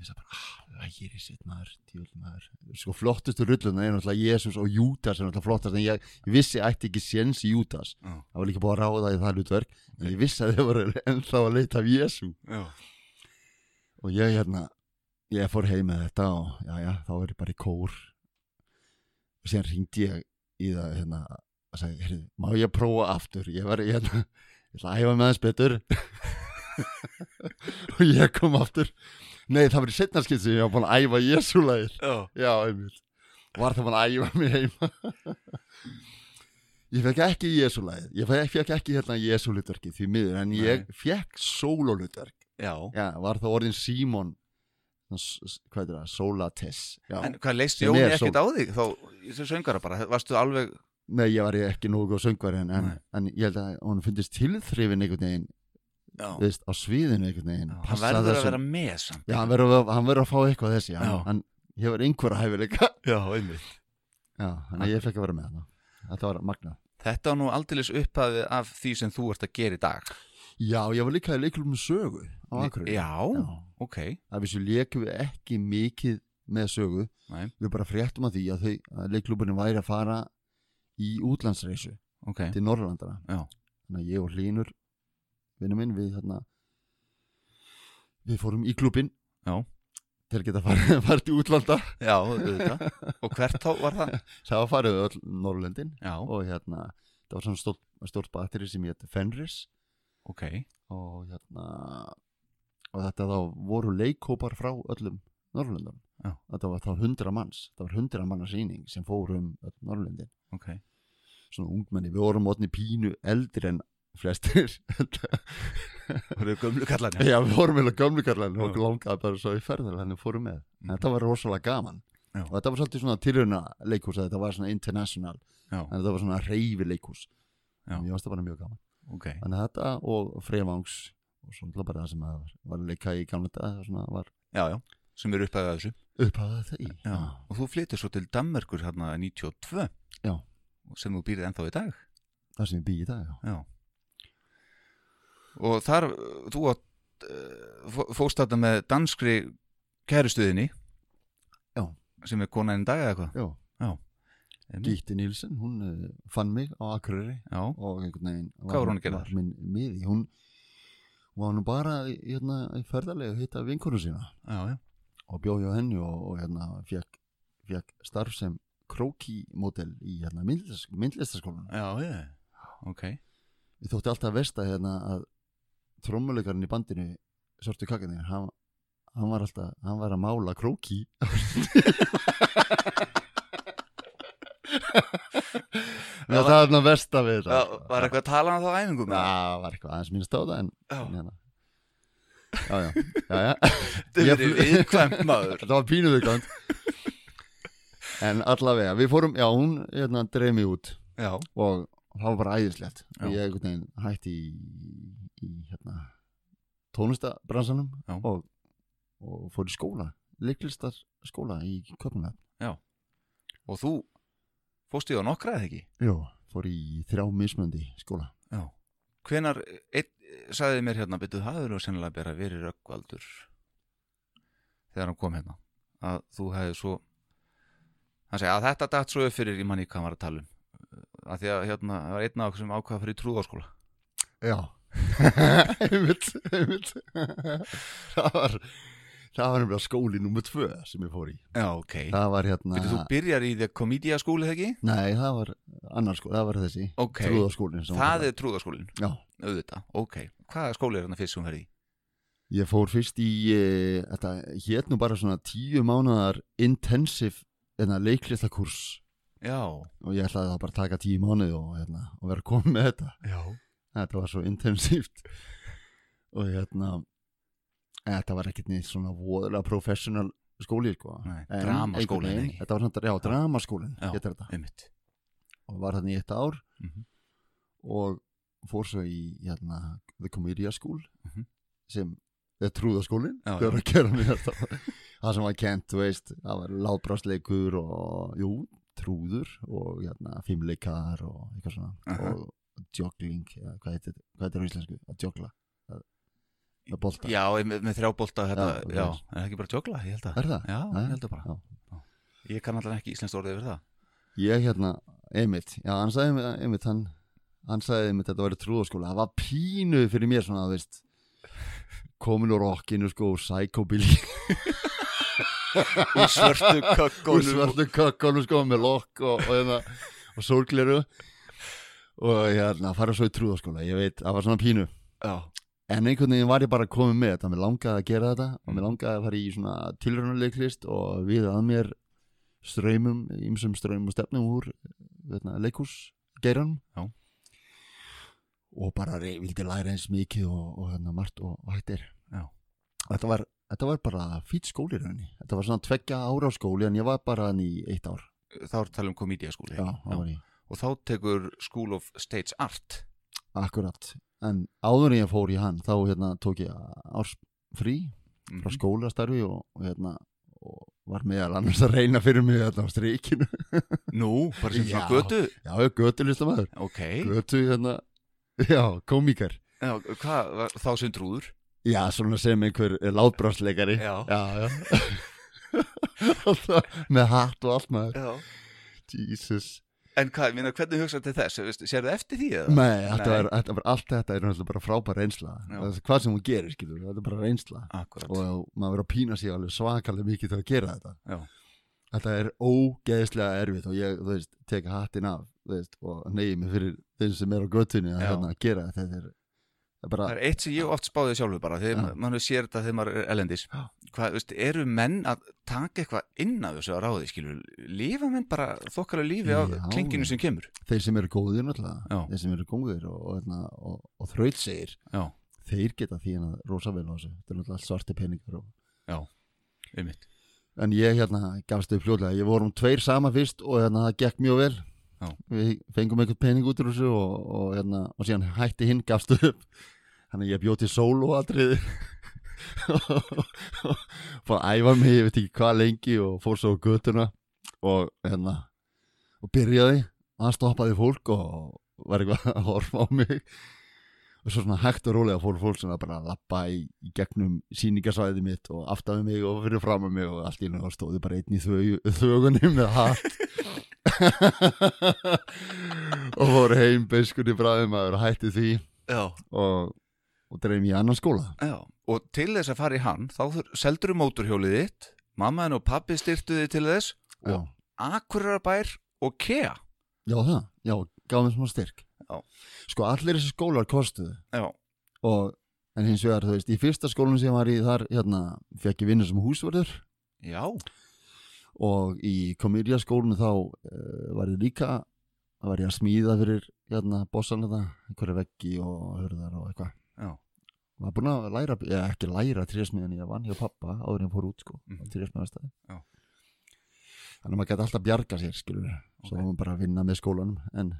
ég sagði bara, ah, læri sveit maður djúvel maður, sko flottustu rulluna er náttúrulega Jésús og Júdas er náttúrulega flottast en ég, vissi ætti ekki séns í Júdas. Já. það var líka búið að ráða í það hlutverk en ég vissi að þið voru ennþá að leita af Jésú og ég hérna ég fór heim með þetta og já já þá er ég bara í kór. Og síðan ringdi ég í það hérna og sagði, heyrðu, má ég prófa aftur? Ég var hérna, ég ætla að æfa með aðeins betur. Og ég kom aftur nei það var í setnarskipt sem ég var búin að æfa Jésúlægir já, já einmitt. Var það búin að æfa mig heima? Ég fekk ekki Jésúlægir ég fekk, fekk ekki hérna Jésúlutverki því miður en ég fekk sólólutverk já. Já, var það orðin Símon hvað er það, Solates Já, en hvað leist Sem Jóni ekkert á þig þá, þessu söngara bara, varstu alveg nei, ég var ekki nógu góð söngvari en, en, Nei. en ég held að hún finnist tilþrifin einhvern veginn, veist, á sviðinu einhvern veginn, hann verður að vera með samt. Já, hann verður að, að fá eitthvað þessi hann, hann hefur einhverja hæfileika. Já, einmitt. Já, þannig að ég fekk að vera með hann Þetta var magnað. Þetta var nú aldeilis upphafið af því sem þú ert að gera í dag. Já, ég var líka í leiklum með sögu á Akureyri. Já, Já. ok. Að við svo leikum við ekki mikið með sögu. Nei, við bara fréttum að því að, þau, að leiklúburinn væri að fara í útlandsreisu ok. til Norrlandara Já. þannig að ég og Hlínur vinnu minn við þarna við fórum í klubin Já. til að geta farið, farið til útlanda. Já, Og hvert þá var það? það var farið öll Norrlöndin Já, og hérna það var svona stórt, stórt batteri sem ég hétt Fenris. Ok. Og hérna og þetta þá voru leikkópar frá öllum Norrlöndum Já. þetta var þá hundra manns. Það var hundra manna sýning sem fór um öll Norrlöndin Ok. Svona ungmenni, við vorum ótni pínu eldri en flestir. Það eru gömlu kallarnir já, við vorum eða gömlukarlan og langaði bara svo í ferðar þannig fórum með, Mhm. þetta var rosalega gaman. Já. og þetta var svolítið svona tilrauna leikhús að þetta var svona international. Já, en þetta var svona reyfi og ég varst það bara mjög gaman. Ok. Þannig að þetta og Freyvangs og svona bara það sem að var að leika í gamla dag það svona var Já, já, sem eru upphafið af þessu. Upphafað það í Já, og þú flyttir svo til Danmerkur hérna 92 Já. Og sem þú býrið ennþá í dag. Það sem ég bý í dag já. Og þar, þú átt uh, fóst þetta með danskri kærustuðinni. Já. Sem er konaðin dag eða eitthvað. Gíti Nílsen, hún uh, fann mig á Akureyri. Já, og einhvern veginn var var minn miði, hún var nú bara hérna, í ferðarlega að hitta vinkonu sína. Já, og bjóði á henni og, og hérna fekk, fekk starf sem krókímódel í hérna myndlist, myndlistaskólan Já, já, ok. Ég þótti alltaf að hérna að trommuleikarinn í bandinu Sortu kakkanir, hann, hann var alltaf hann var að mála krókí Já, það er svona versta við þetta. Já, var eitthvað að tala um það á æfingum? Já, það var eitthvað aðeins minnst á það en, hérna. Já, já, já, já. Þetta er viðkvæmt maður. Þetta var pínuðu kant En allavega, við fórum, já, hún hérna dreif mig út. Já, og það var bara æðislegt. Og ég hætti í, í hérna tónlistabransanum Já. og, og fór í skóla leiklistar skóla í Köpnum og þú fóst í á nokkra eða ekki? Jó, fór í þrjá mismöndi skóla. Já. Hvenar, einn sagði mér hérna betur það eru sennilega bara verið röggvaldur þegar hann kom hérna. Að þú hefði svo hann segi að þetta datt svo upp fyrir ég manni hvað hann var að tala um. Að því að hérna það var einn af okkur sem ákvaða fyrir trúðaskóla Já einmitt, einmitt. Það var það var nefnilega skóli nummer tvö sem ég fór í. Já, ok. Það var hérna Byrju, þú byrjar í The Comedia skóli þegar ekki? nei, það var annar skóli, það var þessi Ok, trúðaskólin það var er trúðaskólin já, auðvitað, ok. Hvaða skóli er hérna fyrst sem verði í? Ég fór fyrst í, e, þetta hét nú bara svona tíu mánuðar intensive hérna, leiklistakurs. Já, og ég ætlaði það bara að taka tíu mánuði og, hérna, og vera komið með þetta. já Þetta var svo intensíft og hérna, þetta var ekkert neitt svona voðalega professional skóli, sko. Ekki? Þetta var svona, já. Einmitt Og var þarna í eitt ár Mhm. og fór svo í, hérna, The Comedia School Mhm. sem er þetta það sem var kent, veist það var látbrásleikur og jú, trúður og hérna, fimmleikar og eitthvað svona Aha. og joggling, ja, hvað heitir heitir á íslensku, að joggla að- bolta, Já, með, með þrjá bolta þetta, Já, já, ok. er það ekki bara tjókla, ég held að. Er það? Já, ég held að bara. Já. Ég kann alltaf ekki íslenskt orðið yfir það. Ég hérna, Emmitt. Já, hann sagði Emmitt, hann hann sagði að þetta var trúðaskóla það var pínu fyrir mér svona, þú veist komin úr rockinu sko og psychobilly. Í svörtu og kökkunum svartu kökkunum sko með lokk og, og, hérna, og sólgleru og hérna fara svo í trúðaskóla ég veit, það var svona pínu. Já, en einhvern veginn var ég bara komið með þetta mér langaði að gera þetta og mér langaði að fara í svona tilraunuleiklist og við að mér ströymum, ýmsum ströymum og stefnum úr veitna, leikús geiranum. Já. og bara vildi læra eins mikið og, og hérna margt og, og hættir Já. þetta var, þetta var bara fýtt skóli rauninni. Þetta var svona tveggja ára skóli en ég var bara hann í eitt ár. Þá er tala um komediaskóli Já, ég Og þá tekur School of Stage Art. Akkurat, en áður en ég fór í hann þá hérna tók ég árs frí frá Mhm. skólastarfi og, hérna og var meðal annars að reyna fyrir mig þarna á strikinu. Nú, bara sem svona götu? Já, götu listamæður Ok, götu hérna, já, komíkar já, hvað, þá sem trúður? Já, svona sem einhver látbrásleikari. Já. já, já. Með hatt og allt maður. Jesus En hvað, minna, hvernig hugsaðu til þess, Veistu, sérðu eftir því eða? Nei, þetta var, þetta var allt þetta er náttúrulega bara frábær reynsla. Það hvað sem hún gerir, skilur, þetta er bara reynsla. Akkurat. Og maður verður að pína sig alveg svakalega mikið til að gera þetta. Já. Þetta er ógeðslega erfitt og ég, þú veist, tek hattin af þú veist, og neyði mig fyrir þeim sem er á göttunni að hérna, gera þetta. Þetta það er bara, Það er eitt sem ég oft spáði sjálfur bara þegar Já. mann sér þetta þegar maður er elendis Já. Hvað, veist, eru menn að taka eitthvað inn af þessu á ráði, skilur Lífa menn bara þokkalega lífi Já. klinginu sem kemur þeir sem eru góðir náttúrulega, Já. þeir sem eru góðir og, og, hérna, og, og þrautsegir Já, þeir geta því hérna rosa vel á þessu þetta er náttúrulega allt svarti peningar og, einmitt en ég hérna gafst upp fljóðlega, ég vorum tveir sama fyrst og hérna það gekk mjög vel Já. við fengum einhvern pening út úr þessu og, og, hérna, og síðan hætti hinn gafst upp. Þannig að ég bjóð til sóluatriði fór að æfa mig ég veit ekki hvað lengi og fór svo á götuna og hérna og byrjaði og hann stoppaði fólk og var eitthvað að horfa á mig. Og svo svona hægt og rólega fór fólk bara að lappa í, í gegnum síningasvæði mitt og aftaði mig og fyrir fram að mig og allt í náttúrulega stóði bara einn í þögu, þögunni með hatt og fór heim beiskunni bræðum að vera hætti því. Já, og, og dreif mér í annan skóla. Já. Og til þess að fara í hann, þá þur- seldirðu móturhjólið þitt Mammaðin og pappi styrtu þið til þess já, Og- Akurarabær og Kea. Já það, já, gaf mér smá styrk. Já. sko allir þessi skólar kostuðu. Já, og en hins vegar þú veist í fyrsta skólanum sem ég var í þar hérna fekk ég vinna sem húsverður já, og í komedja skólinu þá uh, var ég líka var ég að smíða fyrir hérna bossan þetta, einhverja veggi og hörðar og eitthvað. Var búin að læra, eða ekki læra trésmiðan ég vann hjá pappa áður en fór út sko á trésmiðastæði Já. þannig að maður gæti alltaf bjarga sér skilur við, svo maður bara vinna með skólanum en,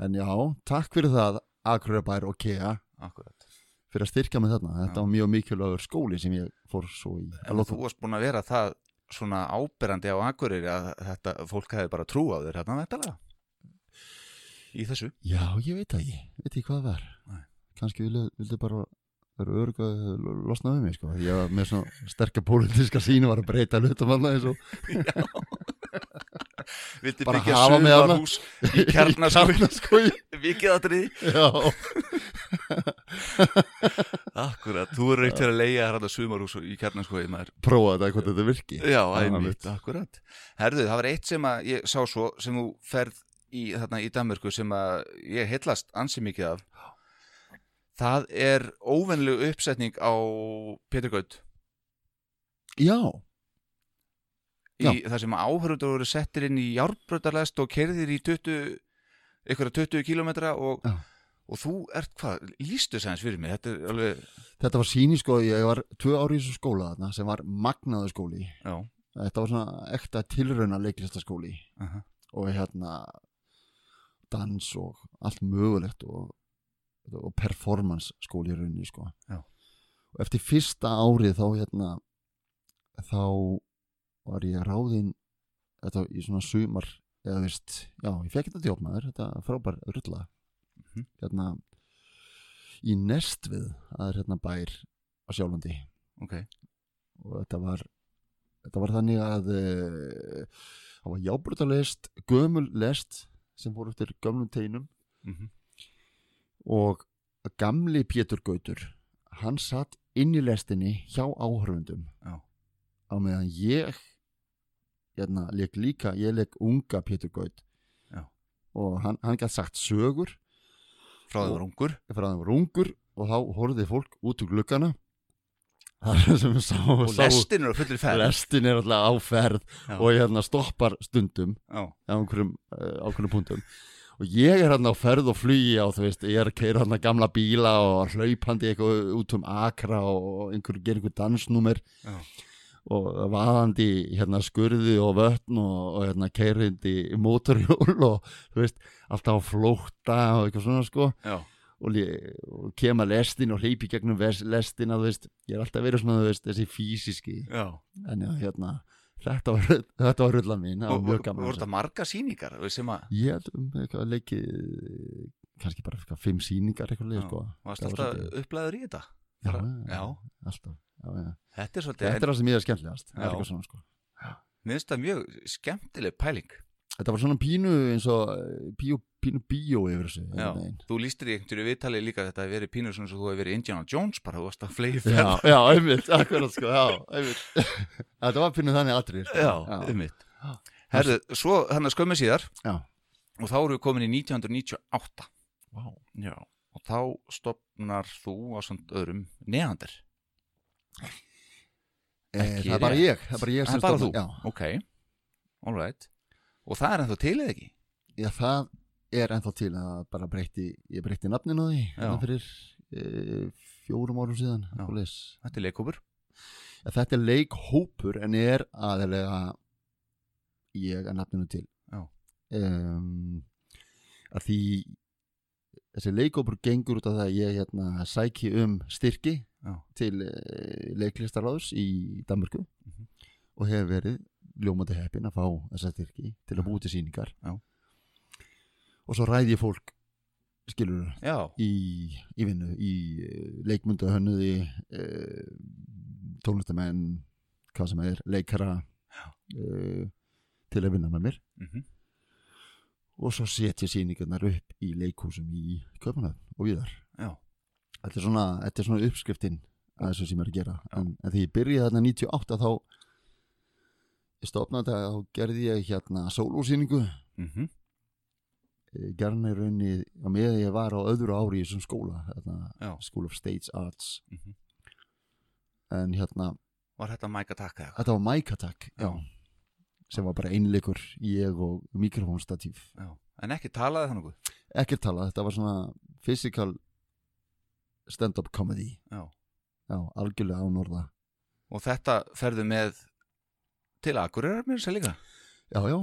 en já, takk fyrir það Akurabær og Kea. Akkurat. Fyrir að styrkja mig þarna, þetta Já. var mjög mikilvægur skóli sem ég fór svo í. En þú varst búin að vera það svona áberandi á Akureyri að þetta fólk hefði bara trú á þér hérna þetta í þessu? Já, ég veit það ekki, veit ekki hvað það var. Nei. kannski vildi, vildi bara vera örg að losna við mig sko. ég var með svona sterkar pólitíska sín var að breyta hlutum annað eins og Vildi Bara byggja sumarhús í kjarnaskói Kjarnaskói Vikið aðriði Akkurat, þú eru eitt fyrir að leiða hérna sumarhús í kjarnaskói prófa þetta hvort þetta virki. Já, einmitt, mitt. akkurat Herðu, það var eitt sem að ég sá svo sem þú ferð í, þarna, í Danmörku sem að ég heillast ansi mikið af. Það er óvenlu uppsetning á Pétur Gaut. Já, í Já. það sem áhörundur voru settir inn í járbrötarlest og kerðir í 20, ykkur 20 kilometra og, og þú ert hvað, lístu aðeins fyrir mig þetta er alveg, þetta var síni sko ég var tvö ári í þessu skóla þarna sem var magnaður skóli. Já. Þetta var svona ekta tilrauna leiklistaskóli uh og hérna dans og allt mögulegt og, og performance skóli í rauninni sko. Já. og eftir fyrsta árið þá hérna þá var ég ráðinn þetta í svona sumar eða veist, já, ég fekk þetta djópmaður þetta frábær rulla. Mhm. hérna í Nestvið, það er hérna bær á Sjálfandi ok, og þetta var þetta var þannig að uh, það var jábrutalest gömul lest sem fór eftir gömlum teinum. Mm og gamli Pétur Gautur hann satt inn í lestinni hjá áhörfundum á meðan ég hérna, leik líka, ég leik unga Pétur Gaut. Já. og hann, hann gætt sagt sögur. Frá það Og- var ungur. Frá þeim var ungur og þá horfði fólk út úr við sá, og sá lestin eru fullir ferð. lestin er alltaf á ferð Já. og hérna stoppar stundum á einhverjum uh, punktum. Og ég er hérna á ferð og flugi á þú veist, ég er að keira hérna gamla bíla og hlaupandi eitthvað út um akra og einhver gerir einhver dansnúmer. Já. Og vaðandi hérna skurði og vötn og, og hérna keirindi í mótorhjól og veist, alltaf á flótta og eitthvað svona sko. Og, og kema lestin og hleypi gegnum þú veist, ég er alltaf verið svona veist, þessi físiski já, en já, hérna, þetta var, þetta var rullan mín var Og voru að þetta marga að, sjá. ég held um eitthvað leikið kannski bara fimm sýningar eitthvað leið Já. sko. Varst var alltaf svolítið- upplæður í þetta já, já. alltaf já, já. þetta er þetta svolítið, er það sem ég er skemmtilegast Já. sko mér finnst það mjög skemmtileg pæling þetta var svona pínu eins og eh, bíó, pínu bíó yfir þessu Já, veginn. þú lístir í einhverju viðtali líka að þetta hefur verið pínur svona svo þú hefur verið Indiana Jones bara, þú varst að flegi já, ferð já, einmitt, akkurat sko já, einmitt þetta var pínu þannig atrið sko. Já, einmitt Já. Herðu, svo hann að skömmu síðar Já. og þá erum við komin í 1998 Vá. Já, og þá stopnar þú á svona öðrum neðandir Ekki það er bara ég það er bara ég sem bara þú, já, ok. All right. Og það er ennþá til eða ekki? Já, það er ennþá til bara breytti, ég breytti nafninu á því hérna fyrir e, fjórum árum síðan. Þetta er leikópur ja, Þetta er leikhópur en er aðeinslega ég að nafninu til. Um, að því þessi leikhópur gengur út af það að ég hérna, sæki um styrki Já. til e, leiklistaráðs í Danmörku Mhm. og hef verið ljómandi heppin að fá þessa styrki til að búi til sýningar Já. og svo ræði ég fólk skilur í, í vinnu í uh, leikmyndu hönnuði uh, tónlistamenn hvað sem er, leikara uh, til að vinna með mér mm og svo setja sýningarnar upp í leikhúsum í Köpunöfn og viðar þetta er svona, svona uppskriftin að þessu sem ég er að gera. En, en því ég byrjaði þarna 98 þá ég stofnaði þetta þá gerði ég hérna sólúsýningu mm gerna í raunni á meðan ég var á öðru ári í þessum skóla hérna, School of Stage Arts. Mhm. en hérna, Var þetta Mike Attack eða? þetta var Mic Attack já, Já. Sem var bara einleikur ég og mikrofónstatíf. En ekki talaði það nokkuð? ekkert talað, þetta var svona physical stand-up comedy. Já. Já, algjörlega ánorða Og þetta ferðu með til Akureyrar mér sér líka. Já, já,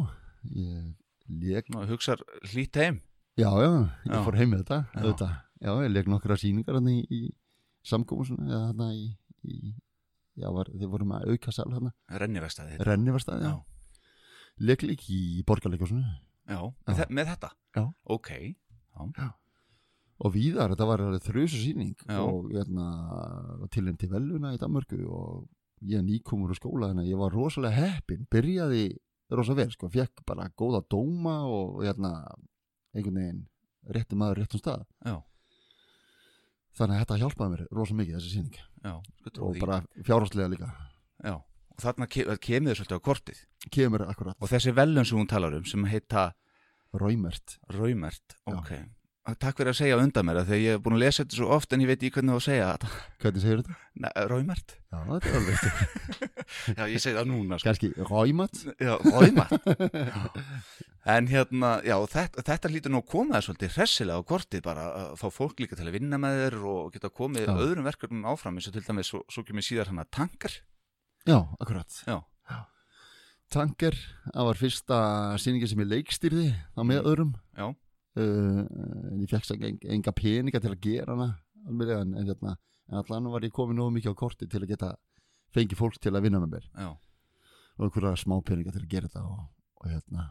ég leik Ná, hugsar hlýtt heim. Já, já, ég Já. fór heim með þetta Já. auðvitað. já, ég leik nokkra sýningar hann í, í samkómusuna eða hann í, í já, var, þið vorum að auka hann Renniverstaði renni var staði, já, Já, leik lík í borgarleikusinu já. Já. Með, með þetta? Já. Ok, og víðar, þetta var þrjusu sýning Já. og hérna tilinn til veluna í Danmörku og ég nýkomur úr skóla þannig að ég var rosalega heppin byrjaði rosa vel, sko, fekk bara góða dóma og, hérna einhvern veginn rétti maður réttum stað já, þannig að þetta hjálpaði mér rosa mikið þessi já sko og bara fjárháslega líka Já, og þarna ke kemur þið svolítið á kortið. Kemur akkurat. Og þessi velun sem hún talar um sem heita ræmert Raumert Já. Ok, takk fyrir að segja undan mér Þegar ég hef búin að lesa þetta svo oft en ég veit ekki hvernig að segja þetta. Hvernig segir þetta? Nei, Raumert. Já, þetta er alveg Já, ég segi það núna sko. kannski ræmat Já, Raumert. En hérna, já, þetta, þetta lítur nú að koma það svolítið hressilega á kortið bara að fá fólk líka til að vinna með þér og geta komið Já. öðrum verkefnum áfram eins og til dæmis svo, svo kemur síðar hann að tankar já, akkurat. Já, Tanker, það var fyrsta sýningi sem ég leikstýrði á með öðrum. Já, uh, en ég fekk enga peninga til að gera hana alveg, en, en, hérna, en allan var ég komið nógu mikið á korti til að geta fengið fólk til að vinna með mér. Já. Og einhverja smá peninga til að gera þetta og, og hérna.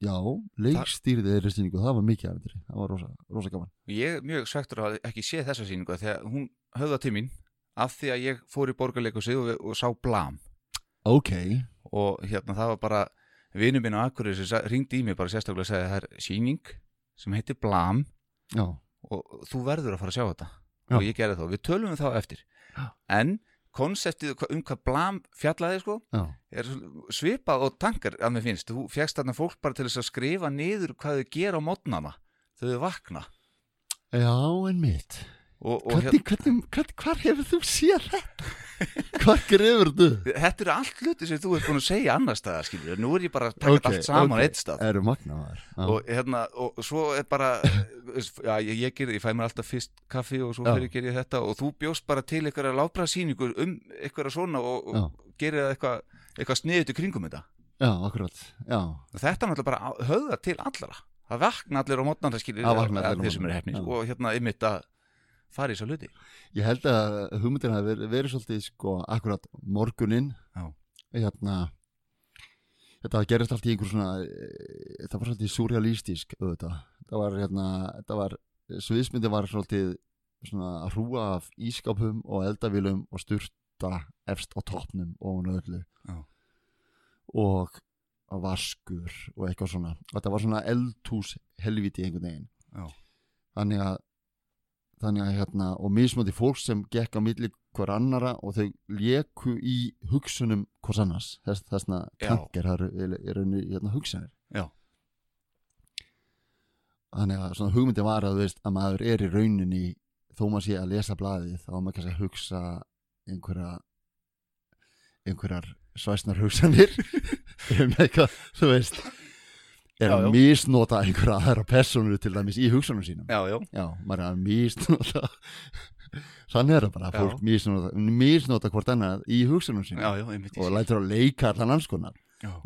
Já, leikstýrði þeirri sýningu það var mikið þetta, það var rosa, rosa gaman. Ég er mjög svektur að ekki séð þessa sýningu þegar hún höfða til mín af því að ég fór í borgarleikusi og, og sá blam. Ok, og hérna það var bara vinur minn á Akureyri sem hringdi í mig bara sérstaklega að segja það er sýning sem heitir blam já, og þú verður að fara að sjá þetta. Já. og ég gerði þá, við tölum um þá eftir. Já. en konseptið um hvað blam fjallaði sko já. er svipað og tankar að mér finnst, þú fjagst þarna fólk bara til þess að skrifa niður hvað þau gera á mótnana þau vakna. Já, en mitt og, og hvernig, hvernig, hvernig, hvar hefur þú séð þetta hvar grefur þú Þetta eru allt hluti sem þú ert búin að segja annar staðar, skiljur. Nú er ég bara að taka Ok, þetta allt saman ok. á eitt stað. Og, hérna, og svo er bara, já, ég, ég, ger, ég fæ mér alltaf fyrst kaffi og svo Já. fyrir ger ég þetta og þú bjóst bara til einhverja lábræðsýningur um einhverja svona og, gerir það eitthvað eitthva sniðut í kringum þetta. já, akkurat, já þetta er náttúrulega bara höfða til allara. Það vakna allir á mótnarna, skiljur, Það sem er hefnir já. og hérna ymmit að fara í svo hluti. Ég held að hugmyndin hafi verið, verið svolítið sko akkurat morguninn Já. hérna þetta gerist allt í einhver svona eh, þetta var svolítið surrealistísk auðvitað, þetta var hérna þetta var, sviðsmyndi var svolítið svona að hrúa af ískapum og eldavílum og styrta efst á toppnum og hún öllu Já. og vaskur og eitthvað svona þetta var svona eldhús helviti einhvern veginn Já. þannig að þannig að hérna og mismöndi fólk sem gekk á milli hver annara og þau leku í hugsunum hvers annars þess, þessna Já. tankir er, er, er raunni hérna hugsanir Já. þannig að svona hugmyndi var að þú veist að maður er í rauninni þó maður sé að lesa blaðið þá maður kannski að hugsa einhverja einhverjar svæsnar hugsanir um eitthvað, þú veist er að misnota einhverja aðra persónur til dæmis í hugsanum sínum. Já, já, já, maður er að misnota þannig er það bara, Já. fólk misnota, misnota hvort annað í hugsanum sínum já, já, og lætur að leika allan anskonar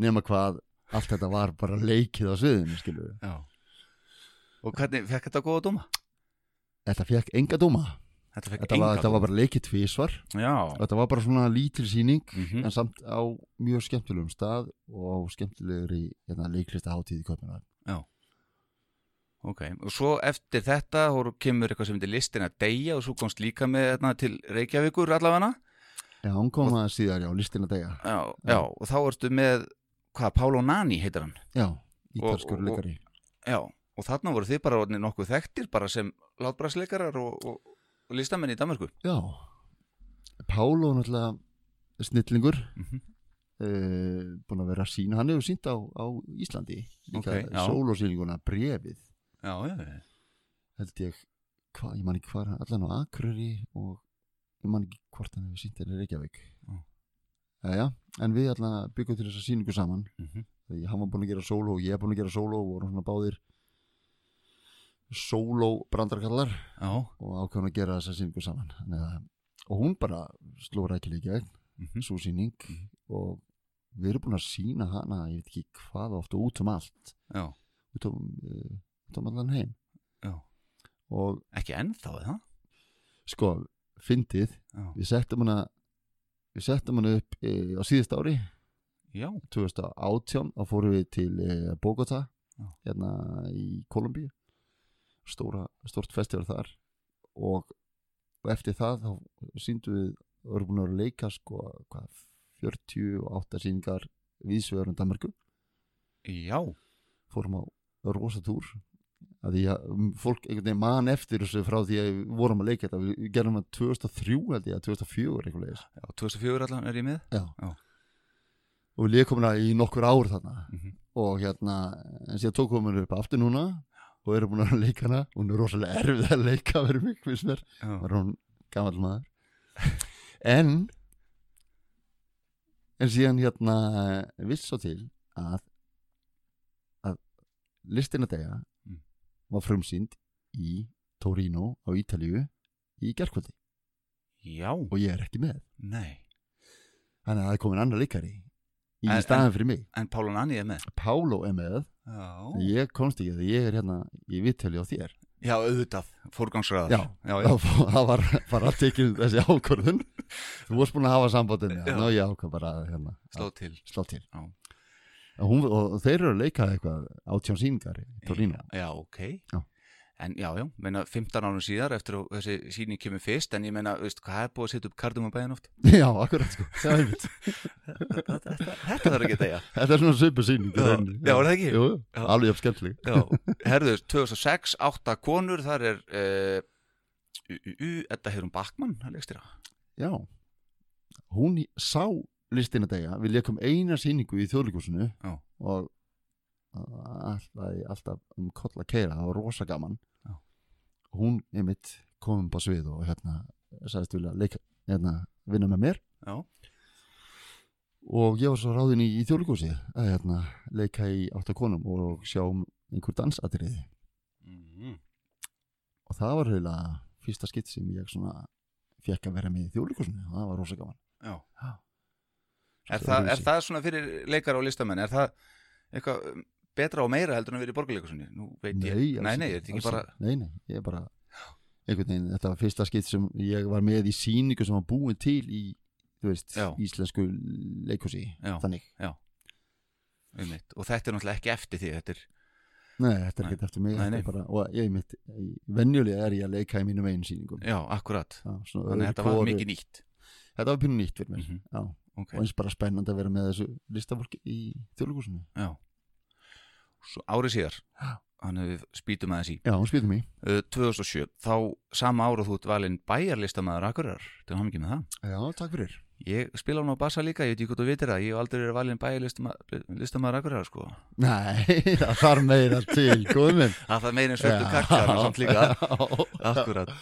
nema hvað allt þetta var bara leikið á sviðinu. Já. Og hvernig, fekk þetta góða dóma? þetta fekk enga dóma Þetta þetta var, þetta var bara leikið tvísvar Já. Þetta var bara svona lítil síning Mhm. en samt á mjög skemmtilegum stað og skemmtilegur í hérna, leiklista hátíð í Kaupmannar Ok, og svo eftir þetta hóru kemur eitthvað sem heitir listin að deyja og svo komst líka með þarna til Reykjavíkur allavega. Já, hann kom að síðar, já, listin að degja já, já, og þá ertu með hvað, Pálo Nani heitir hann? Já, og- leikari. Já, og þarna voru þið bara nokkuð þekktir bara sem látbræðsleikarar og, og, og listamenn í Danmarku já, Pálo náttúrulega snillingur. Mm -hmm. uh, búin að vera að sína, hann hefur sínt á, á Íslandi líka. Ok, já. sólósýninguna brefið Já, já, já, held ég, hvað, ég man ekki hvað allan á Akureyri og ég man ekki hvort hann hefur sínt henni Reykjavík. Já. Jæja, en við allan byggum til þessa síningu saman. Mm því hann var búin að gera sóló og ég er búin að gera sóló og vorum svona báðir sóló brandarkallar já. og ákveðum að gera þessa síningu saman. Að, og hún bara sló rækilega í gegn Mm svo síning Mhm. og við erum búin að sína hana ég veit ekki hvað oft og út um allt. Já, út um, uh, út um allan heim. Og Ekki ennþá, eða? sko, fyndið. Já, við settum hana við settum hana upp e, á síðust ári. Já, 2018 þá fórum við til e, Bogota hérna í Kolumbíu stóra, stórt festival þar. Og, eftir það þá síndum við búin að leika sko hvað, 48 síningar viðsvegarum Danmarku já, fórum á rosatúr að því að um, fólk einhvern veginn man eftir þessu frá því að við vorum að leika þetta. Við gerum það 2003 held ég að 2004 eitthvað já 2004 allan er ég með? Já. Já. og við leikum hana í nokkur ár þarna. Mm -hmm. og hérna en síðan tókum við upp aftur núna og erum búin að leika hana. Hún er rosalega erfið að leika verið mér. Já, var hún gamall maður. En en síðan hérna viss svo til að að listina degja Mm. var frumsýnd í Torino á Ítalíu í gerkvöldi já, og ég er ekki með. Nei. Þannig að það er komin annar leikari í En- staðan fyrir mig. En Pálo Nani er með? Pálo er með, Já, ég komst ekki að ég er hérna í vitteli á þér. Já auðvitað, fórgangsraðar Já. já, já. það var, var að tekið þessi ákvörðun. Þú varst búin að hafa hann og ég ákvað bara hérna, sló til. slá til. Hún, og þeir eru að leika eitthvað átján síningar í Torino. Já, ok. Já. En já, já, meina 15 ánum síðar eftir að þessi síning kemur fyrst en ég meina, veist, hvað er búið að setja upp kardum á bæðin oft? já, akkurat sko já, einmitt. þetta, þetta, þetta þarf ekki að deyja þetta er svona svipu síning Já, já, er það ekki? Jú, Já. alveg jafn skemmtileg Já, herðu, 2006, 8 konur, þar er u, u, Edda Heirum Bakmann, hann leikstýra já, hún sá listina degja, við leikum eina síningu í þjóðleikusinu Já. og alltaf, alltaf um kolla keira, það var rosa gaman. Hún einmitt kom upp á svið og hérna sagðist vilja leika, hérna, vinna með mér. Já, og ég var svo ráðin í, í þjóðleikusi að hérna, leika í áttakonum og sjá um einhver dansatriði. Mm og það var eiginlega fyrsta skitt sem ég svona fekk að vera með í þjóðleikusinu og það var rosa gaman. Er, það, er það svona fyrir leikara og listamenn, er það eitthvað betra og meira heldur en að vera í ég, Nei, nei, nei, er ekki alls bara Nei, nei, ég er bara einhvern veginn, þetta var fyrsta skitt sem ég var með í síningu sem var búin til í veist, Já. íslensku leikúsi Já. þannig, einmitt. og þetta er náttúrulega ekki eftir því þetta er, nei, þetta er ekki eftir mig Nei, nei. er bara, og ég mitt venjulega er ég að leika í mínum einu sýningum. Já, akkurat. Já, þannig að þetta var mikið nýtt. Þetta var pínu nýtt fyrir mér Mhm. já, ok, og eins bara spennandi að vera með þessu listafólki í þjóðlugúsinu já Svo árið síðar. Hann hefur spýtum aðeins í. Já, hún spýtum í. Uh, 2007, þá sama ára þú ert valinn bæjarlistamæður Akureyrar. Til hann ekki með það. Já, takk fyrir. Ég spila hann á bassa líka, ég veit ekki hvað þú vitir það. Ég hef aldrei verið valinn bæjarlistamæður Akureyrar sko. nei, það þarf meira til, góðum það er meira en svöldu kakkar og samt líka. Akkurat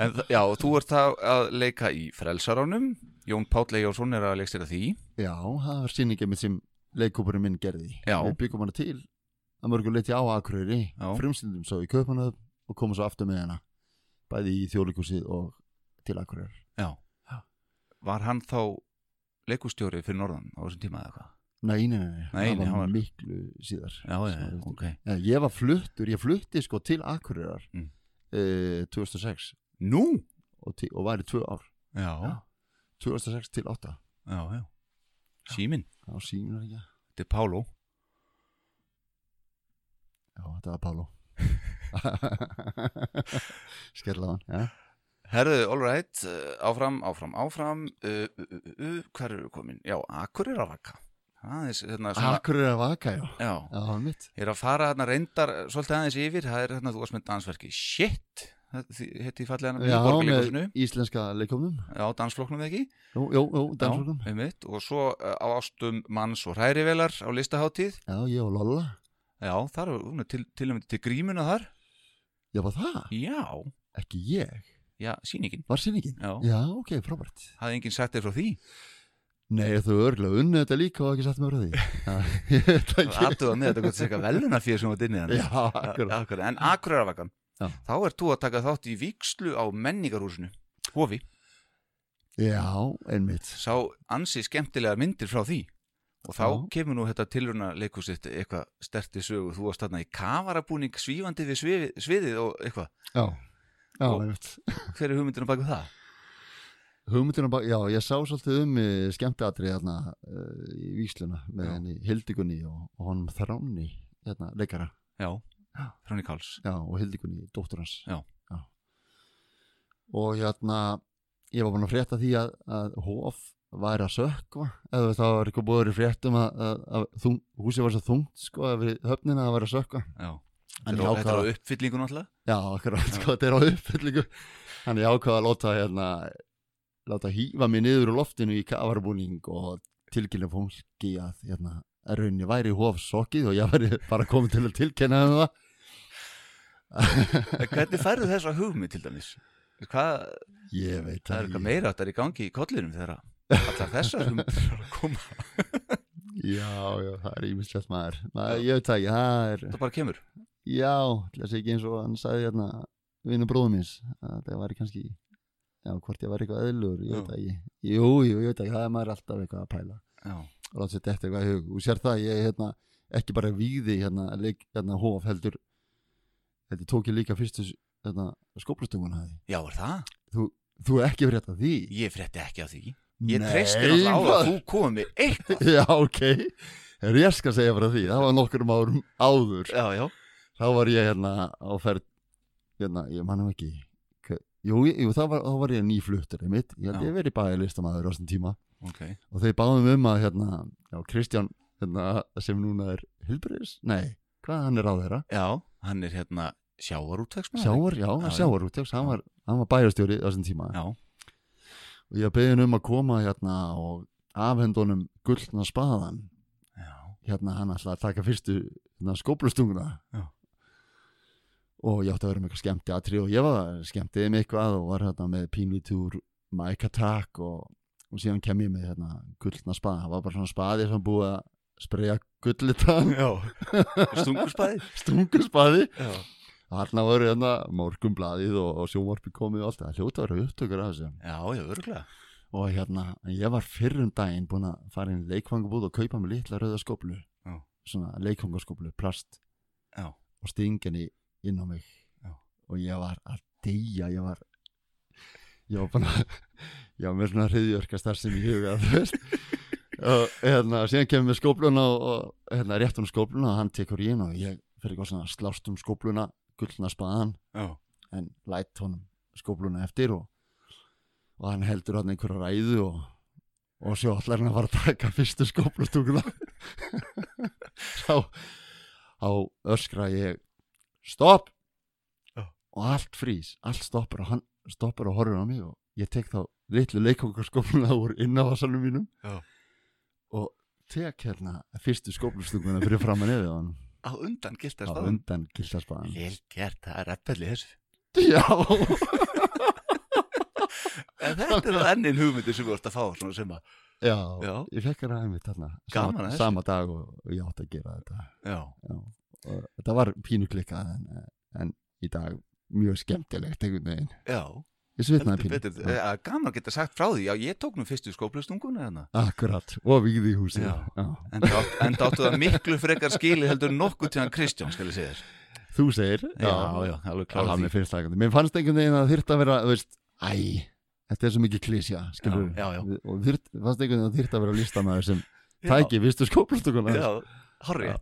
en, já, og þú ert það að leika í Frelsaránum. Jón Páll Eyjórsson er að leikstýra því. Já, það var sýningið mitt sem leikúpurinn minn gerði Já. við byggum hana til að mörgu leiti á Akureyri Já. frumstundum svo í Kaupanöf og komum svo aftur með hana bæði í þjóðlugúsið og til Akureyri já. Já. var hann þá leikustjóri fyrir norðan á þessum tíma eða hvað Nei, nei, nei, Nei, það var, var- miklu síðar já, já, Sem já, var- ok Já, Ég var fluttur, ég flutti sko til Akureyrar Mm. eh, 2006 nú? og, og í tvö ár já, Já. 2006 til 8 já, já síminn, á símur ekki? Þetta er Pálo. Já, þetta var Pálo. Skerlaðan ja. Herðu, all right, uh, áfram, áfram, áfram. Uh, uh, uh, uh, Hver eru komin? Já, Akureyrar vaka aðeins, hérna, svona, Akureyrar vaka, já. Já, Já, ég er að fara hérna reyndar svolítið aðeins yfir, það er hérna, þú varst með dansverki Shit, hérna Já, í borgarleikusinu með íslenska leikofnum Já, dansflokknum ekki? Jú, jú, jú, dansflokknum. Já, einmitt, og svo uh, á ástum manns og hrærivelar á listaháttíð Já, ég og Lolla. Já, þar er er til, til, til, til grímuna þar. Já, var það? Já, Ekki ég. Já, sýningin. Var sýningin? Já, Já, ok, frábært. Hafði enginn sagt þér frá því? Nei, þú örglega unnið þetta líka og ekki satt með veit Það ekki. Aðtuga með þetta gott eitthvað veluna fyrir sem var inni þannig Já, akkurat. Akkurat, en Akureyravakkan Já. þá ert þú að taka þátt í víkslu á menningarhúsinu Hofi, Já, einmitt. Sá ansi skemmtilegar myndir frá því. Og þá Já. kemur nú þetta tilruna leikhúsitt eitthvað sterti sögu, þú varst þarna í kafarabúning svífandi við sviði, sviðið og eitthvað, Já, já, Og- einmitt. hver er hugmyndinu bak við það? Hugmyndina bak, já, ég sá svolítið um skemmteatrið hérna uh, í Vísluna með henni Hildigunni og, og honum Þráni, hérna, leikara. Já, Já. Þráni Karls Já, og Hildigunni, dóttur hans. Já. Og hérna, ég var búin að frétta því að, að Hof væri að sökva eða það var eitthvað búið í fréttum að, að, að þung, húsið var svo þungt sko að við höfnina að væri að sökva Já, þetta er á- er uppfyllingu náttúrulega Já, akkurat, sko, þetta er á uppfyllingu. Þannig ég ákvað að láta hérna láta hýfa mig niður úr loftinu í kafarabúning og tilkynna fólki að hérna að rauninni væri hofsokkið og ég væri bara komið til að tilkynna um það. Hvernig færðu þessa hugmynd til dæmis? Hvað, Ég veit það er það eitthvað ekki. meira þetta er í gangi í kollinum þegar allar þessar hugmyndir eru að koma. Já, já, það er ímislegt maður. maður Ég veit það ekki, það er Það bara kemur. Já, þess ekki eins og hann sagði hérna vinnu bróðum minns að það væri kannski já, hvort ég væri eitthvað eðlur, ég veit það ekki. Jú, jú, ég veit ekki, það er maður alltaf eitthvað að pæla. Já, láta sér þetta eitthvað í hug. Og sér það, ég hérna ekki bara víði hérna, leik, hérna hóf heldur þetta tók ég líka fyrstu hérna, skóplustungun hafi Já var það? þú er ekki frétt af því. Ég frétti ekki af því. Ég treysti náttúrulega á að þú komið með eitthvað. Já, ok, en ég skal segja frá því það var nokkur árum áður. Já, já. Þá var ég hérna á ferð hérna, ég mannum ekki jú, jú þá, var, var ég nýfluttur ég held ég verið bæði listamæður á þessum tíma Ok. Og þeir báðum um að hérna, já, Kristján hérna, sem núna er Hilbriðis, nei, hvað hann er á þeirra Já, hann er hérna sjávarútvegsmaður. Sjávar, já, Já, já. já. sjávarútvegs, hann var, hann var bæjarstjóri á þessum tíma. Já, og ég beði hann um að koma hérna og afhendunum gullna spaðan hérna hann ætlaði að taka fyrstu hérna, skóplustunguna Já. og ég átti að vera með eitthvað skemmti aðri og ég var skemmtið með eitthvað og var hérna með pínlítúr Mike Attack og, og síðan kem ég með hérna gullna spaða, það var bara svona spaði sem búið að spreja Stungurspæði stunguspaði? Já, Þarna voru hérna morgumblaðið og, og sjónvarpi komið og allt. Það hljóta að vera upptökur af þessu. Já, já, örgulega og hérna, ég var fyrrum daginn búin að fara inn í leikfangabúð og kaupa mig litla rauða skóplu Já. svona leikfangaskóplu, plast. Já, og stinginni inn á mig. Já. og ég var að deyja. Ég var ég var bara ég var með svona hriðjörka starf sem ég huga þú veist. Og hérna, síðan kemur við skópluna og, hérna, rétt um skópluna og hann tekur í og ég fyrir eitthvað svona slást um skópluna gullna spaðan Já, en lætt honum skópluna eftir og, og hann heldur hann einhverja ræðu og, og svo allar hann að fara að taka fyrstu skóplustúkuna þá þá öskra ég stopp! Já. og allt frýs, allt stoppar og hann stoppar og horfir á mig og ég tek þá litlu leikókarskópluna úr innavasanum mínum. Já. og tek hérna fyrstu skóplustúkuna fyrir fram að neðið á hann á undan á gildarspaðan undan gildarspaðan Vel gert, það er reppelli þessu. Já, En þetta er það ennin hugmyndir sem við vorst að fá svona sem að já, Já. ég fekk hérna einmitt þarna Gaman sama, að sama dag og, og ég átti að gera þetta. Já, já. og þetta var pínu klikkað en, en í dag mjög skemmtilegt einhvern veginn. Já. Ég svitnaði pínu. Já. Eh, Gaman að geta sagt frá því. Já, ég tók nú fyrstu skóplustunguna hérna. Akkurat, og víði í húsi Já. En það áttu það miklu frekar skili heldur nokkuð til hann Kristján, skal ég segja þér. Þú segir? Já, já, alveg Já, mér því veginn mér fannst einhvern veginn að það þyrft að vera þú veist, æ, þetta er svo mikið klísja skilur Já, já, já. og þyrft, fannst einhvern veginn að þyrft að vera listamæður sem Já. tæki vistu skóplustuguna Já, horrið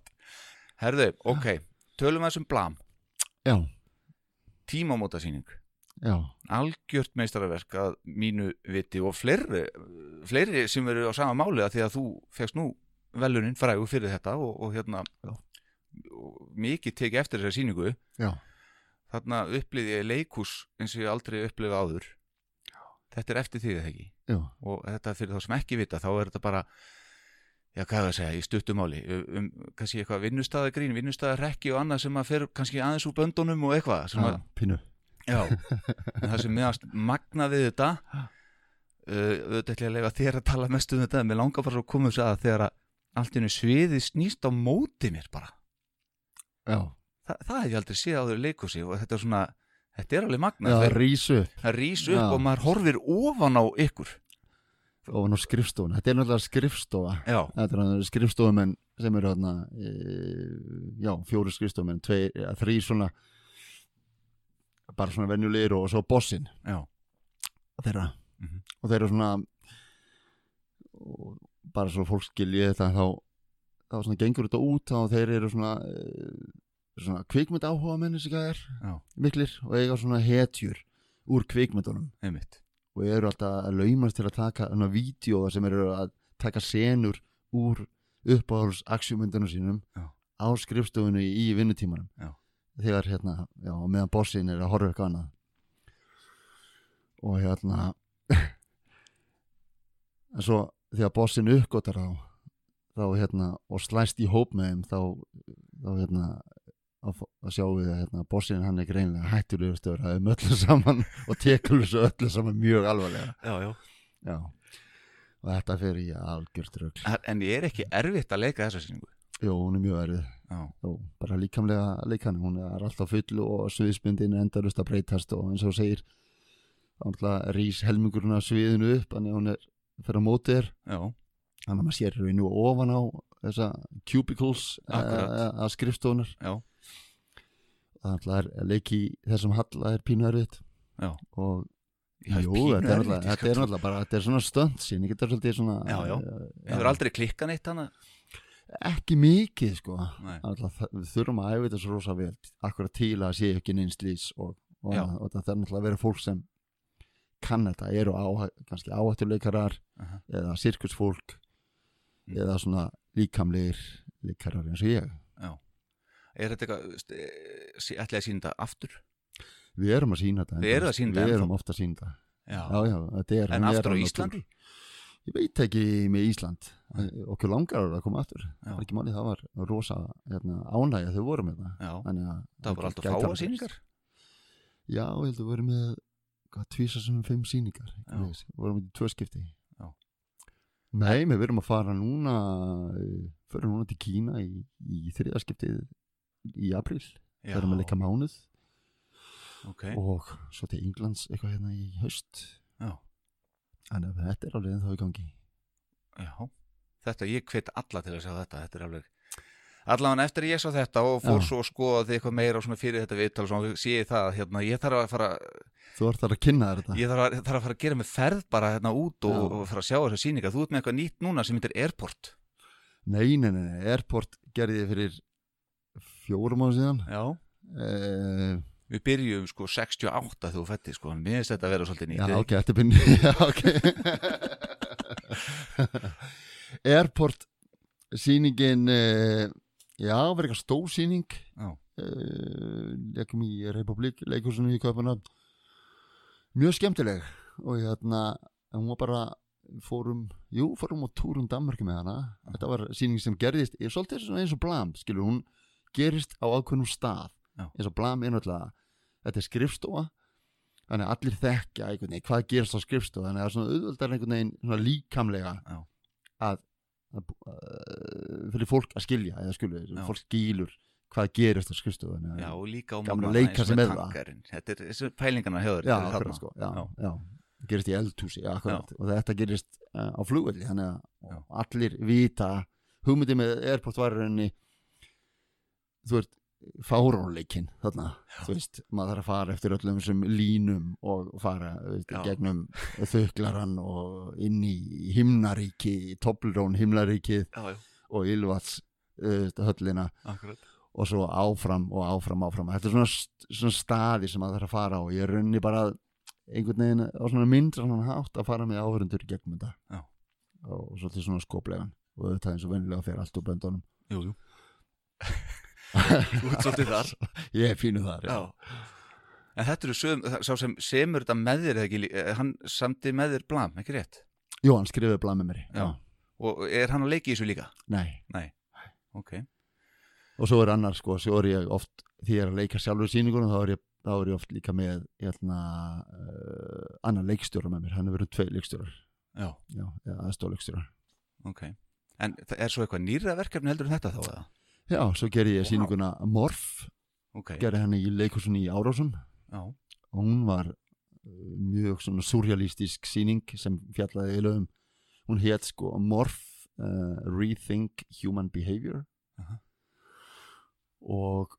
Herðu, ok, tölum við þessum blam. Já, Tímamótasýning. Já, algjört meistarverk að mínu viti og fleiri, fleiri sem eru á sama máli að því að þú fegst nú velunin frægu fyrir þetta og, og hérna Já. og mikið tekið eftir þessari sýningu. Já, þarna upplýði ég leikús eins og ég aldrei upplýði áður. Þetta er eftir því það ekki? Já, og þetta fyrir þá sem ekki vita þá er þetta bara já hvað er það að segja, í stuttumáli um kannski eitthvað vinnustæðagrín, vinnustæðarrekki og annað sem að fer kannski aðeins úr böndunum og eitthvað sem að pínu. Já, það sem meðast magna við þetta uh, auðvitað ég að lega þér að tala mest um þetta en mér langar bara svo að koma þess að þegar að allt í hennu sviði snýst á móti mér bara. Já, Þa, það hef ég aldrei séð á þau leikusi og þetta er svona, þetta er alveg magna já, það, rísu það rís upp og maður horfir ofan á ykkur ofan á skrifstofun, þetta er náttúrulega skrifstofa. Já, þetta er skrifstofumenn sem eru hérna e, já, fjóri skrifstofumenn þrý svona bara svona venjulegir og svo bossinn. Þeirra. Mhm. og þeir eru svona og bara svo fólk skilji þetta þá, þá svona gengur þetta út og þeir eru svona e, svona kvikmynd áhuga menni sem það er Já. miklir og eiga svona hetjur úr kvikmyndunum. Einmitt og eru alltaf að laumast til að taka hana vídjóða sem eru að taka senur úr uppáhalds aksjumyndunum sínum Já. á skrifstofunni í vinnutímanum Já. þegar hérna, já, meðan bossin er að horfa eitthvað annað og hérna en svo þegar bossin uppgótar þá þá hérna, og slæst í hóp með þeim þá, þá hérna að, að sjá við að hérna, bossin hann er greinlega hættulegur stöður að þeim öllu saman og tekur þessu öllu saman mjög alvarlega. Já, já. Já. Og þetta fer í algjört rögl En ég er ekki erfitt að leika þessa sýningu. Jú, hún er mjög erfið. Jó, bara líkamlega leikan hún er alltaf full og sviðsbundin er endalust að breytast og eins og segir rís helmingurinn af sviðinu upp þannig að hún er fyrir á móti þér. Þannig að maður sér í nú ofan á þessa cubicles Akkurat. eh, að skrifstofunar já, þannig að er leiki þessum halla er pínu erfitt. Já. Og jú, pínu þetta er náttúrulega þetta er bara, þetta er svona stönd sín, ég getur svolítið svona Já, já. eh, Hefur aldrei klikkað neitt hana? Ekki mikið sko. Alltaf, það- við þurfum að æfa þetta svo rosa vel akkurat til að sé ekki neins lýs og, og, og það er náttúrulega að vera fólk sem kann þetta, eru á, kannski áhættuleikarar Aha. eða sirkusfólk Mm. eða svona líkamlegir leikarar eins og ég er þetta eitthvað eh, ætli að sína þetta aftur? Við erum að sína þetta Við erum að sýna þetta við erum ofta að sína þetta. Já, já, já, þetta er, en aftur á Íslandi? ég veit ekki með Ísland. Okkur langar að koma aftur. Það var ekki máli, það var rosa hérna, ánægja þau voru með það Já, Þannig að það var alltaf fáa gerst. Já, ég held að við vorum með hvað, tvísa sem fimm sýningar Já. við vorum með tvö skipti. Já. Nei, við verum að fara núna eh, fyrir núna til Kína í, í þriða skiptið í april við erum að leika mánuð. Ok. Og svo til Englands eitthvað hérna í Já. Þannig að þetta er alveg ennþá í gangi. Já, þetta, ég hvet alla til að sjá þetta. Þetta er alveg allavega eftir ég sá þetta og fór Já. svo að skoða þig eitthvað meira fyrir þetta viðtal og svona sé ég það að hérna, ég þarf að fara Þú ert þar að kynna þetta. ég þarf að, þarf að fara að gera mig ferð bara hérna út og, og fara að sjá þessa sýninga þú ert með eitthvað nýtt núna sem heitir Airport. Nei, nei, nei, Airport gerði ég fyrir fjórum ára síðan. Já. Uh, Við byrjum sko 68 þegar þú fætti sko, mér finnst þetta að vera svolítið Já, nýtt. ok, þetta er byrni Já, ok. Airport sýningin uh, Já, var eitthvað stór sýning. Já. uh, Leikum í Republik Leikursinu í Kaupanöfn Mjög skemmtileg og hérna, hún var bara fórum, jú, fórum á túrum Danmörku með hana, þetta var sýning sem gerðist, ég svolítið svona eins og blam skilur, hún gerist á ákveðnum stað Já. eins og blam er náttúrulega þetta er skrifstofa þannig að allir þekkja einhvern veginn hvað gerist á skrifstofa þannig að það er svona auðvöldar einhvern veginn svona líkamlega Já. að, að, að fyrir fólk að skilja eða skilja, fólk skilur hvað gerist á skrifstofa að- Já, og líka á að tankarinn. Þetta er pælingarna þér já, þetta sko, já, Já. já. gerist í eldhúsi, já, og þetta gerist uh, á flugvelli þannig að allir vita hugmyndi með airport var í rauninni þú veist fárónleikin þarna, þú veist maður þarf að fara eftir öllum þessum línum og fara veist, gegnum þauklaran og inn í himnaríki, Toblerone himnaríkið Já, já, og Ylvats höllina akkurat. Og svo áfram og áfram áfram. Þetta er svona, svona staði sem maður þarf að fara á. Ég er rauninni bara einhvern veginn á svona mynd svona hátt að fara með áhörundur gegnum þetta. Já. og svolítið svona skoplegan. Og þetta eins og vennilega fer allt úr böndunum. Jú, svolítið þar. Ég er fínu þar, já, En þetta eru söm, sá sem semur þetta með þér eða ekki, eh, hann samti með þér blam, ekki rétt? Jú, hann skrifaði blað með mér Já. Og er hann að leiki í þessu líka? Nei, Ok. Og svo er annar sko, svo er ég oft því ég er að leika sjálfur í sýningunum þá er ég, þá er ég oft líka með hérna, uh, annar leikstjóra með mér. Hann er verið tvei leikstjórar. Já, já, eða aðstóðleikstjórar ok. En er svo eitthvað nýra verkefni heldur en þetta þá eða? Já, svo gerði ég Vá. sýninguna Morf Ok, gerði henni í leikusunni í Árásum. Já, og hún var uh, mjög svona surrealistisk sýning sem fjallaði í lögum hún hétt sko Morph uh, Rethink Human Behavior. Aha. og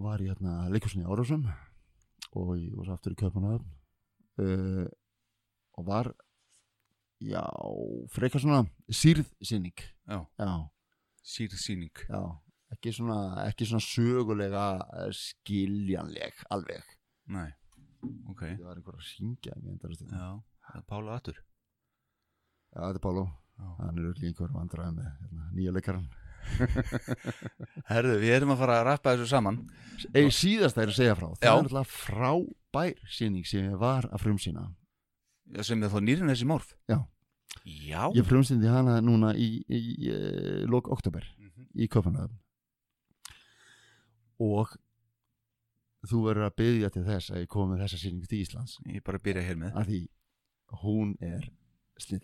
var í hérna leikusinni Árásum. Og ég var svo aftur í Kaupanöfn uh, og var já, frekar svona sýrð sýning. Já. Já, Sýrsýning já ekki svona, ekki svona sögulega eh, skiljanleg alveg. Nei, ok. Það var einhver að syngja. Já, það er Pála Atur Já, þetta er Pálo, Já. hann er öll í einhver vandræði með hérna, nýja leikaran Herðu, við erum að fara að rappa þessu saman. Eða síðast það er að segja frá. Það Já. er alltaf frábær sýning sem var að frumsýna. Sem er þá nýrin þessi morf Já. Já Ég frumsýndi hana núna í, í, í uh, lok oktober Mhm. í Köpanöðum og þú verður að byggja til þess að ég komi með þessa sýningu til Íslands Ég er bara byrja hér með af því hún er snill,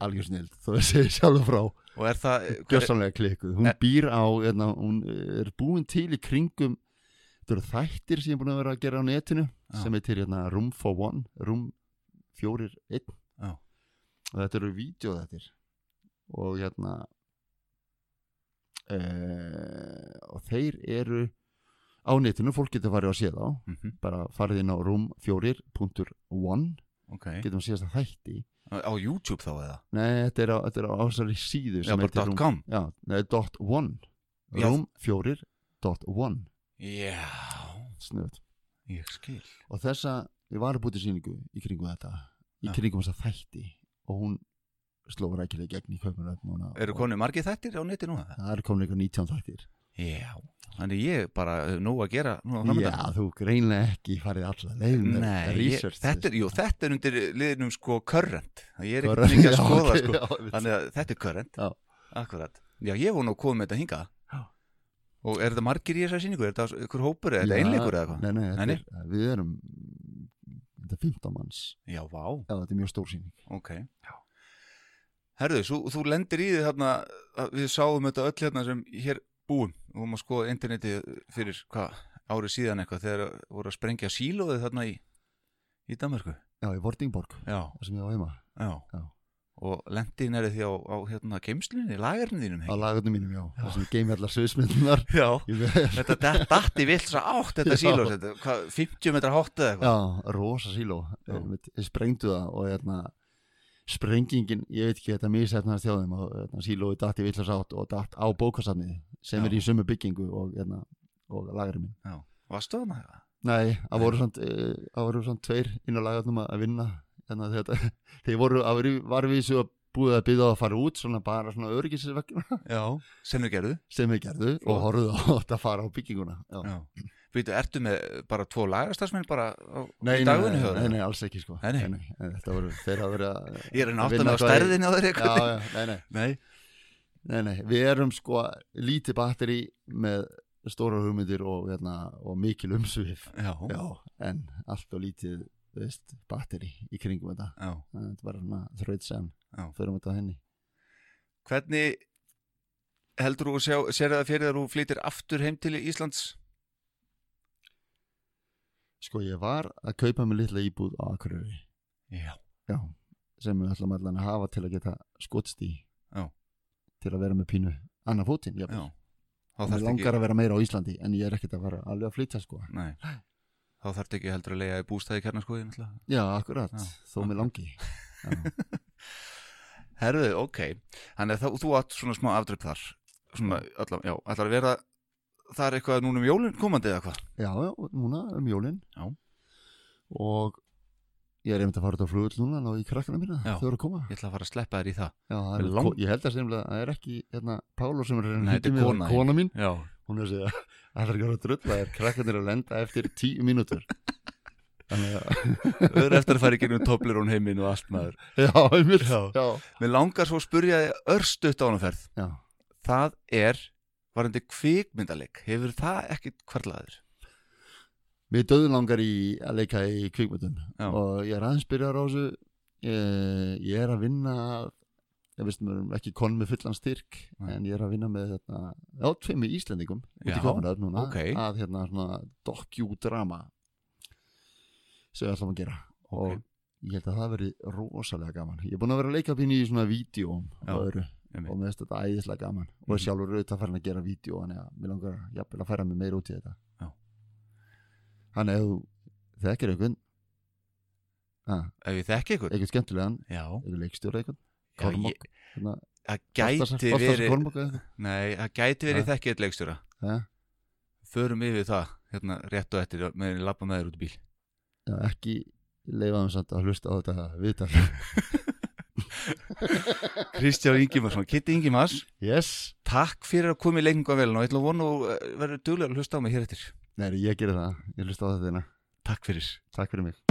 algjör snill þó að segja sjálf frá Og er það hver, gjörsamlega klikkuð hún Eh. býr á, hérna, hún er búin til í kringum þetta eru þættir sem ég er búin að vera að gera á netinu Já. sem heitir hérna Room for One Room 4 1 Já. og þetta eru vídeoðættir og hérna uh, og þeir eru á netinu, fólk getur farið að sé þá. Mhm, bara farið inn á room4.1 Ok. Getum að séðast að þætti. Á YouTube þá eða? nei, þetta er á, þetta er á ásari síðu sem heitir Room- Já, nei, dot one. Já. Rúm fjórir dot one. Já, Snuð ég skil. Og þessa, ég var að búti sýningu í kringum þetta. Í kringum þessa þætti Og hún sló rækilega gegn í kaupunum Eru konið margir þættir á neti núna? Það eru komin eitthvað 19 þættir Já, þannig ég bara hef nóg að gera núna Já, framöndan. þú greinlega ekki farið alla leið með Nei, ég, research þetta, þetta er undir liðnum sko current Ég er ekki mikið að já, skoða ok, sko já. Þannig að þetta er current Já. Akkurat Já, ég voru nú komið með þetta hinga Já. Og er þetta margir í þessari sýningu? Er þetta ykkur hópur eða er Já, þetta einleikur eða eitthvað? Nei, nei, er, við erum Þetta er 15 manns. Já, vá, Já, þetta er mjög stór sýning. Ok. Herðu, þú, þú lendir í því þarna Við sáum þetta öll hérna sem hér búum. Og að skoða interneti fyrir hvað, árið síðan eitthvað þegar voru að sprengja sílóðið þarna í í Danmarku Já, í Vordingborg, Já, þar sem ég var heima. Já, Já. Og lendin er því á, á hérna geimslunni, lagarnir þínum á lagarnum mínum, já, það sem geimi allar söðsmyndunar Já, þetta í vilt svo átt þetta Já. hvað, 50 metra hátt eða eitthvað? Já, rosa síló. Já. Þeir sprengdu það og hérna sprengingin, ég veit ekki þetta hjá þeim og hérna, sílói datt í villars átt og datt á bókasafnið sem Já. er í sömu byggingu og, hérna, og lagarinn minn. Já, varstu eitthvað? Nei, það Nei. uh, það voru svona tveir inn á lagarnum að vinna hérna, þetta, þeir voru að varvísu að búið að byggja á að fara út svona bara svona öryggisvekkuna Já, sem þau gerðu. Sem við gerðu og horfðu á þetta að fara á bygginguna Já. Já. Býtu, ertu með bara tvo lagarstafsmenn bara á, Nei, dagunni nei, nei, nei, alls ekki sko. Nei, nei. Þetta voru, þeir hafa verið að Ég er að að náttúrulega á stærðinni á þeir Já, nei, nei, Nei, nei, nei Við erum sko lítið batteri með stóra hugmyndir og, hérna, og mikil Já, en allt og lítið þú veist, batteri í kringum þetta já. Þannig að Þetta var svona sem Já. Förum þetta henni Hvernig heldur þú að sér það fyrir þar þú flytir aftur heim til Íslands? Sko ég var að kaupa mig litla íbúð á Akureyri Já, Já, sem við ætlum allan að hafa til að geta skotst í Já. til að vera með pínu annar fótinn já jafnvel. Þá Mér langar ekki, að vera meira á Íslandi en ég er ekkert að fara alveg að flytja sko nei Þá þarf ekki heldur að leiða í bústæði kjarnaskoði. Já, akkurat, Já, þó mér langi. Já, Herðu, ok. Þannig að þú átt svona smá afdröp þar. Svona, allar, já, allar að vera Það er eitthvað núna um jólinn komandi eða hvað? Já, já, núna um jólin. Já. Og ég er einmitt að fara út á flugull núna ná í krakkana mína, þau eru að koma. Ég ætla að fara að sleppa þér í það. Já, það er, ég held að það er ekki hérna, Pálo sem er að Nei, þetta kona kona mín. Já, hún er að það er ekki að drull það er krakkanir að lenda eftir tíu mínútur. Þannig að þau eru eftir að fara í gegnum toplir hún heiminn og allt maður. Já, einmitt. Mér langar svo að spurja þig örstutt á hana ferð. Já. Það er varandi kvikmyndaleg Hefur það ekkit hverlaður? Mér döðum langar í að leika í kvikmyndum. Já. og ég er aðeins byrjar á þessu. Ég, ég er að vinna ég veist mér ekki konn með fullan styrk Nei. en ég er að vinna með þetta já, út Já, í kominöð núna ok. að hérna svona docudrama sem við ætlum að gera. Ok. og ég held að það veri rosalega gaman. Ég er búin að vera að leika pínu í svona vídjóm og öðru. og mér finnst þetta æðislega gaman. Og Mhm. er sjálfur auðvitað farin að gera vídeo þannig að mér langar jafnvel að færa mig meira út í þetta. Já. þannig þú þekkir einhvern ah, Ef ég þekki ykkur einhvern skemmtilegan, einhvern leikstjóra einhvern Kormák, hérna, það gæti verið. Nei, það gæti verið þekkið eitt leikstjóra. Förum yfir það, hérna rétt og eftir með lappa með þér út í bíl. Já, ekki leifa þeim samt að hlusta á þetta viðtal. Kristján Ingimarsson, Kitty Ingimars. Yes, Takk fyrir að koma í leikingavelin og ég ætla að vona og verður duglega að hlusta á mig hér eftir. Nei, ég gerir það. Ég hlusta á þetta þína, Takk fyrir. Takk fyrir mig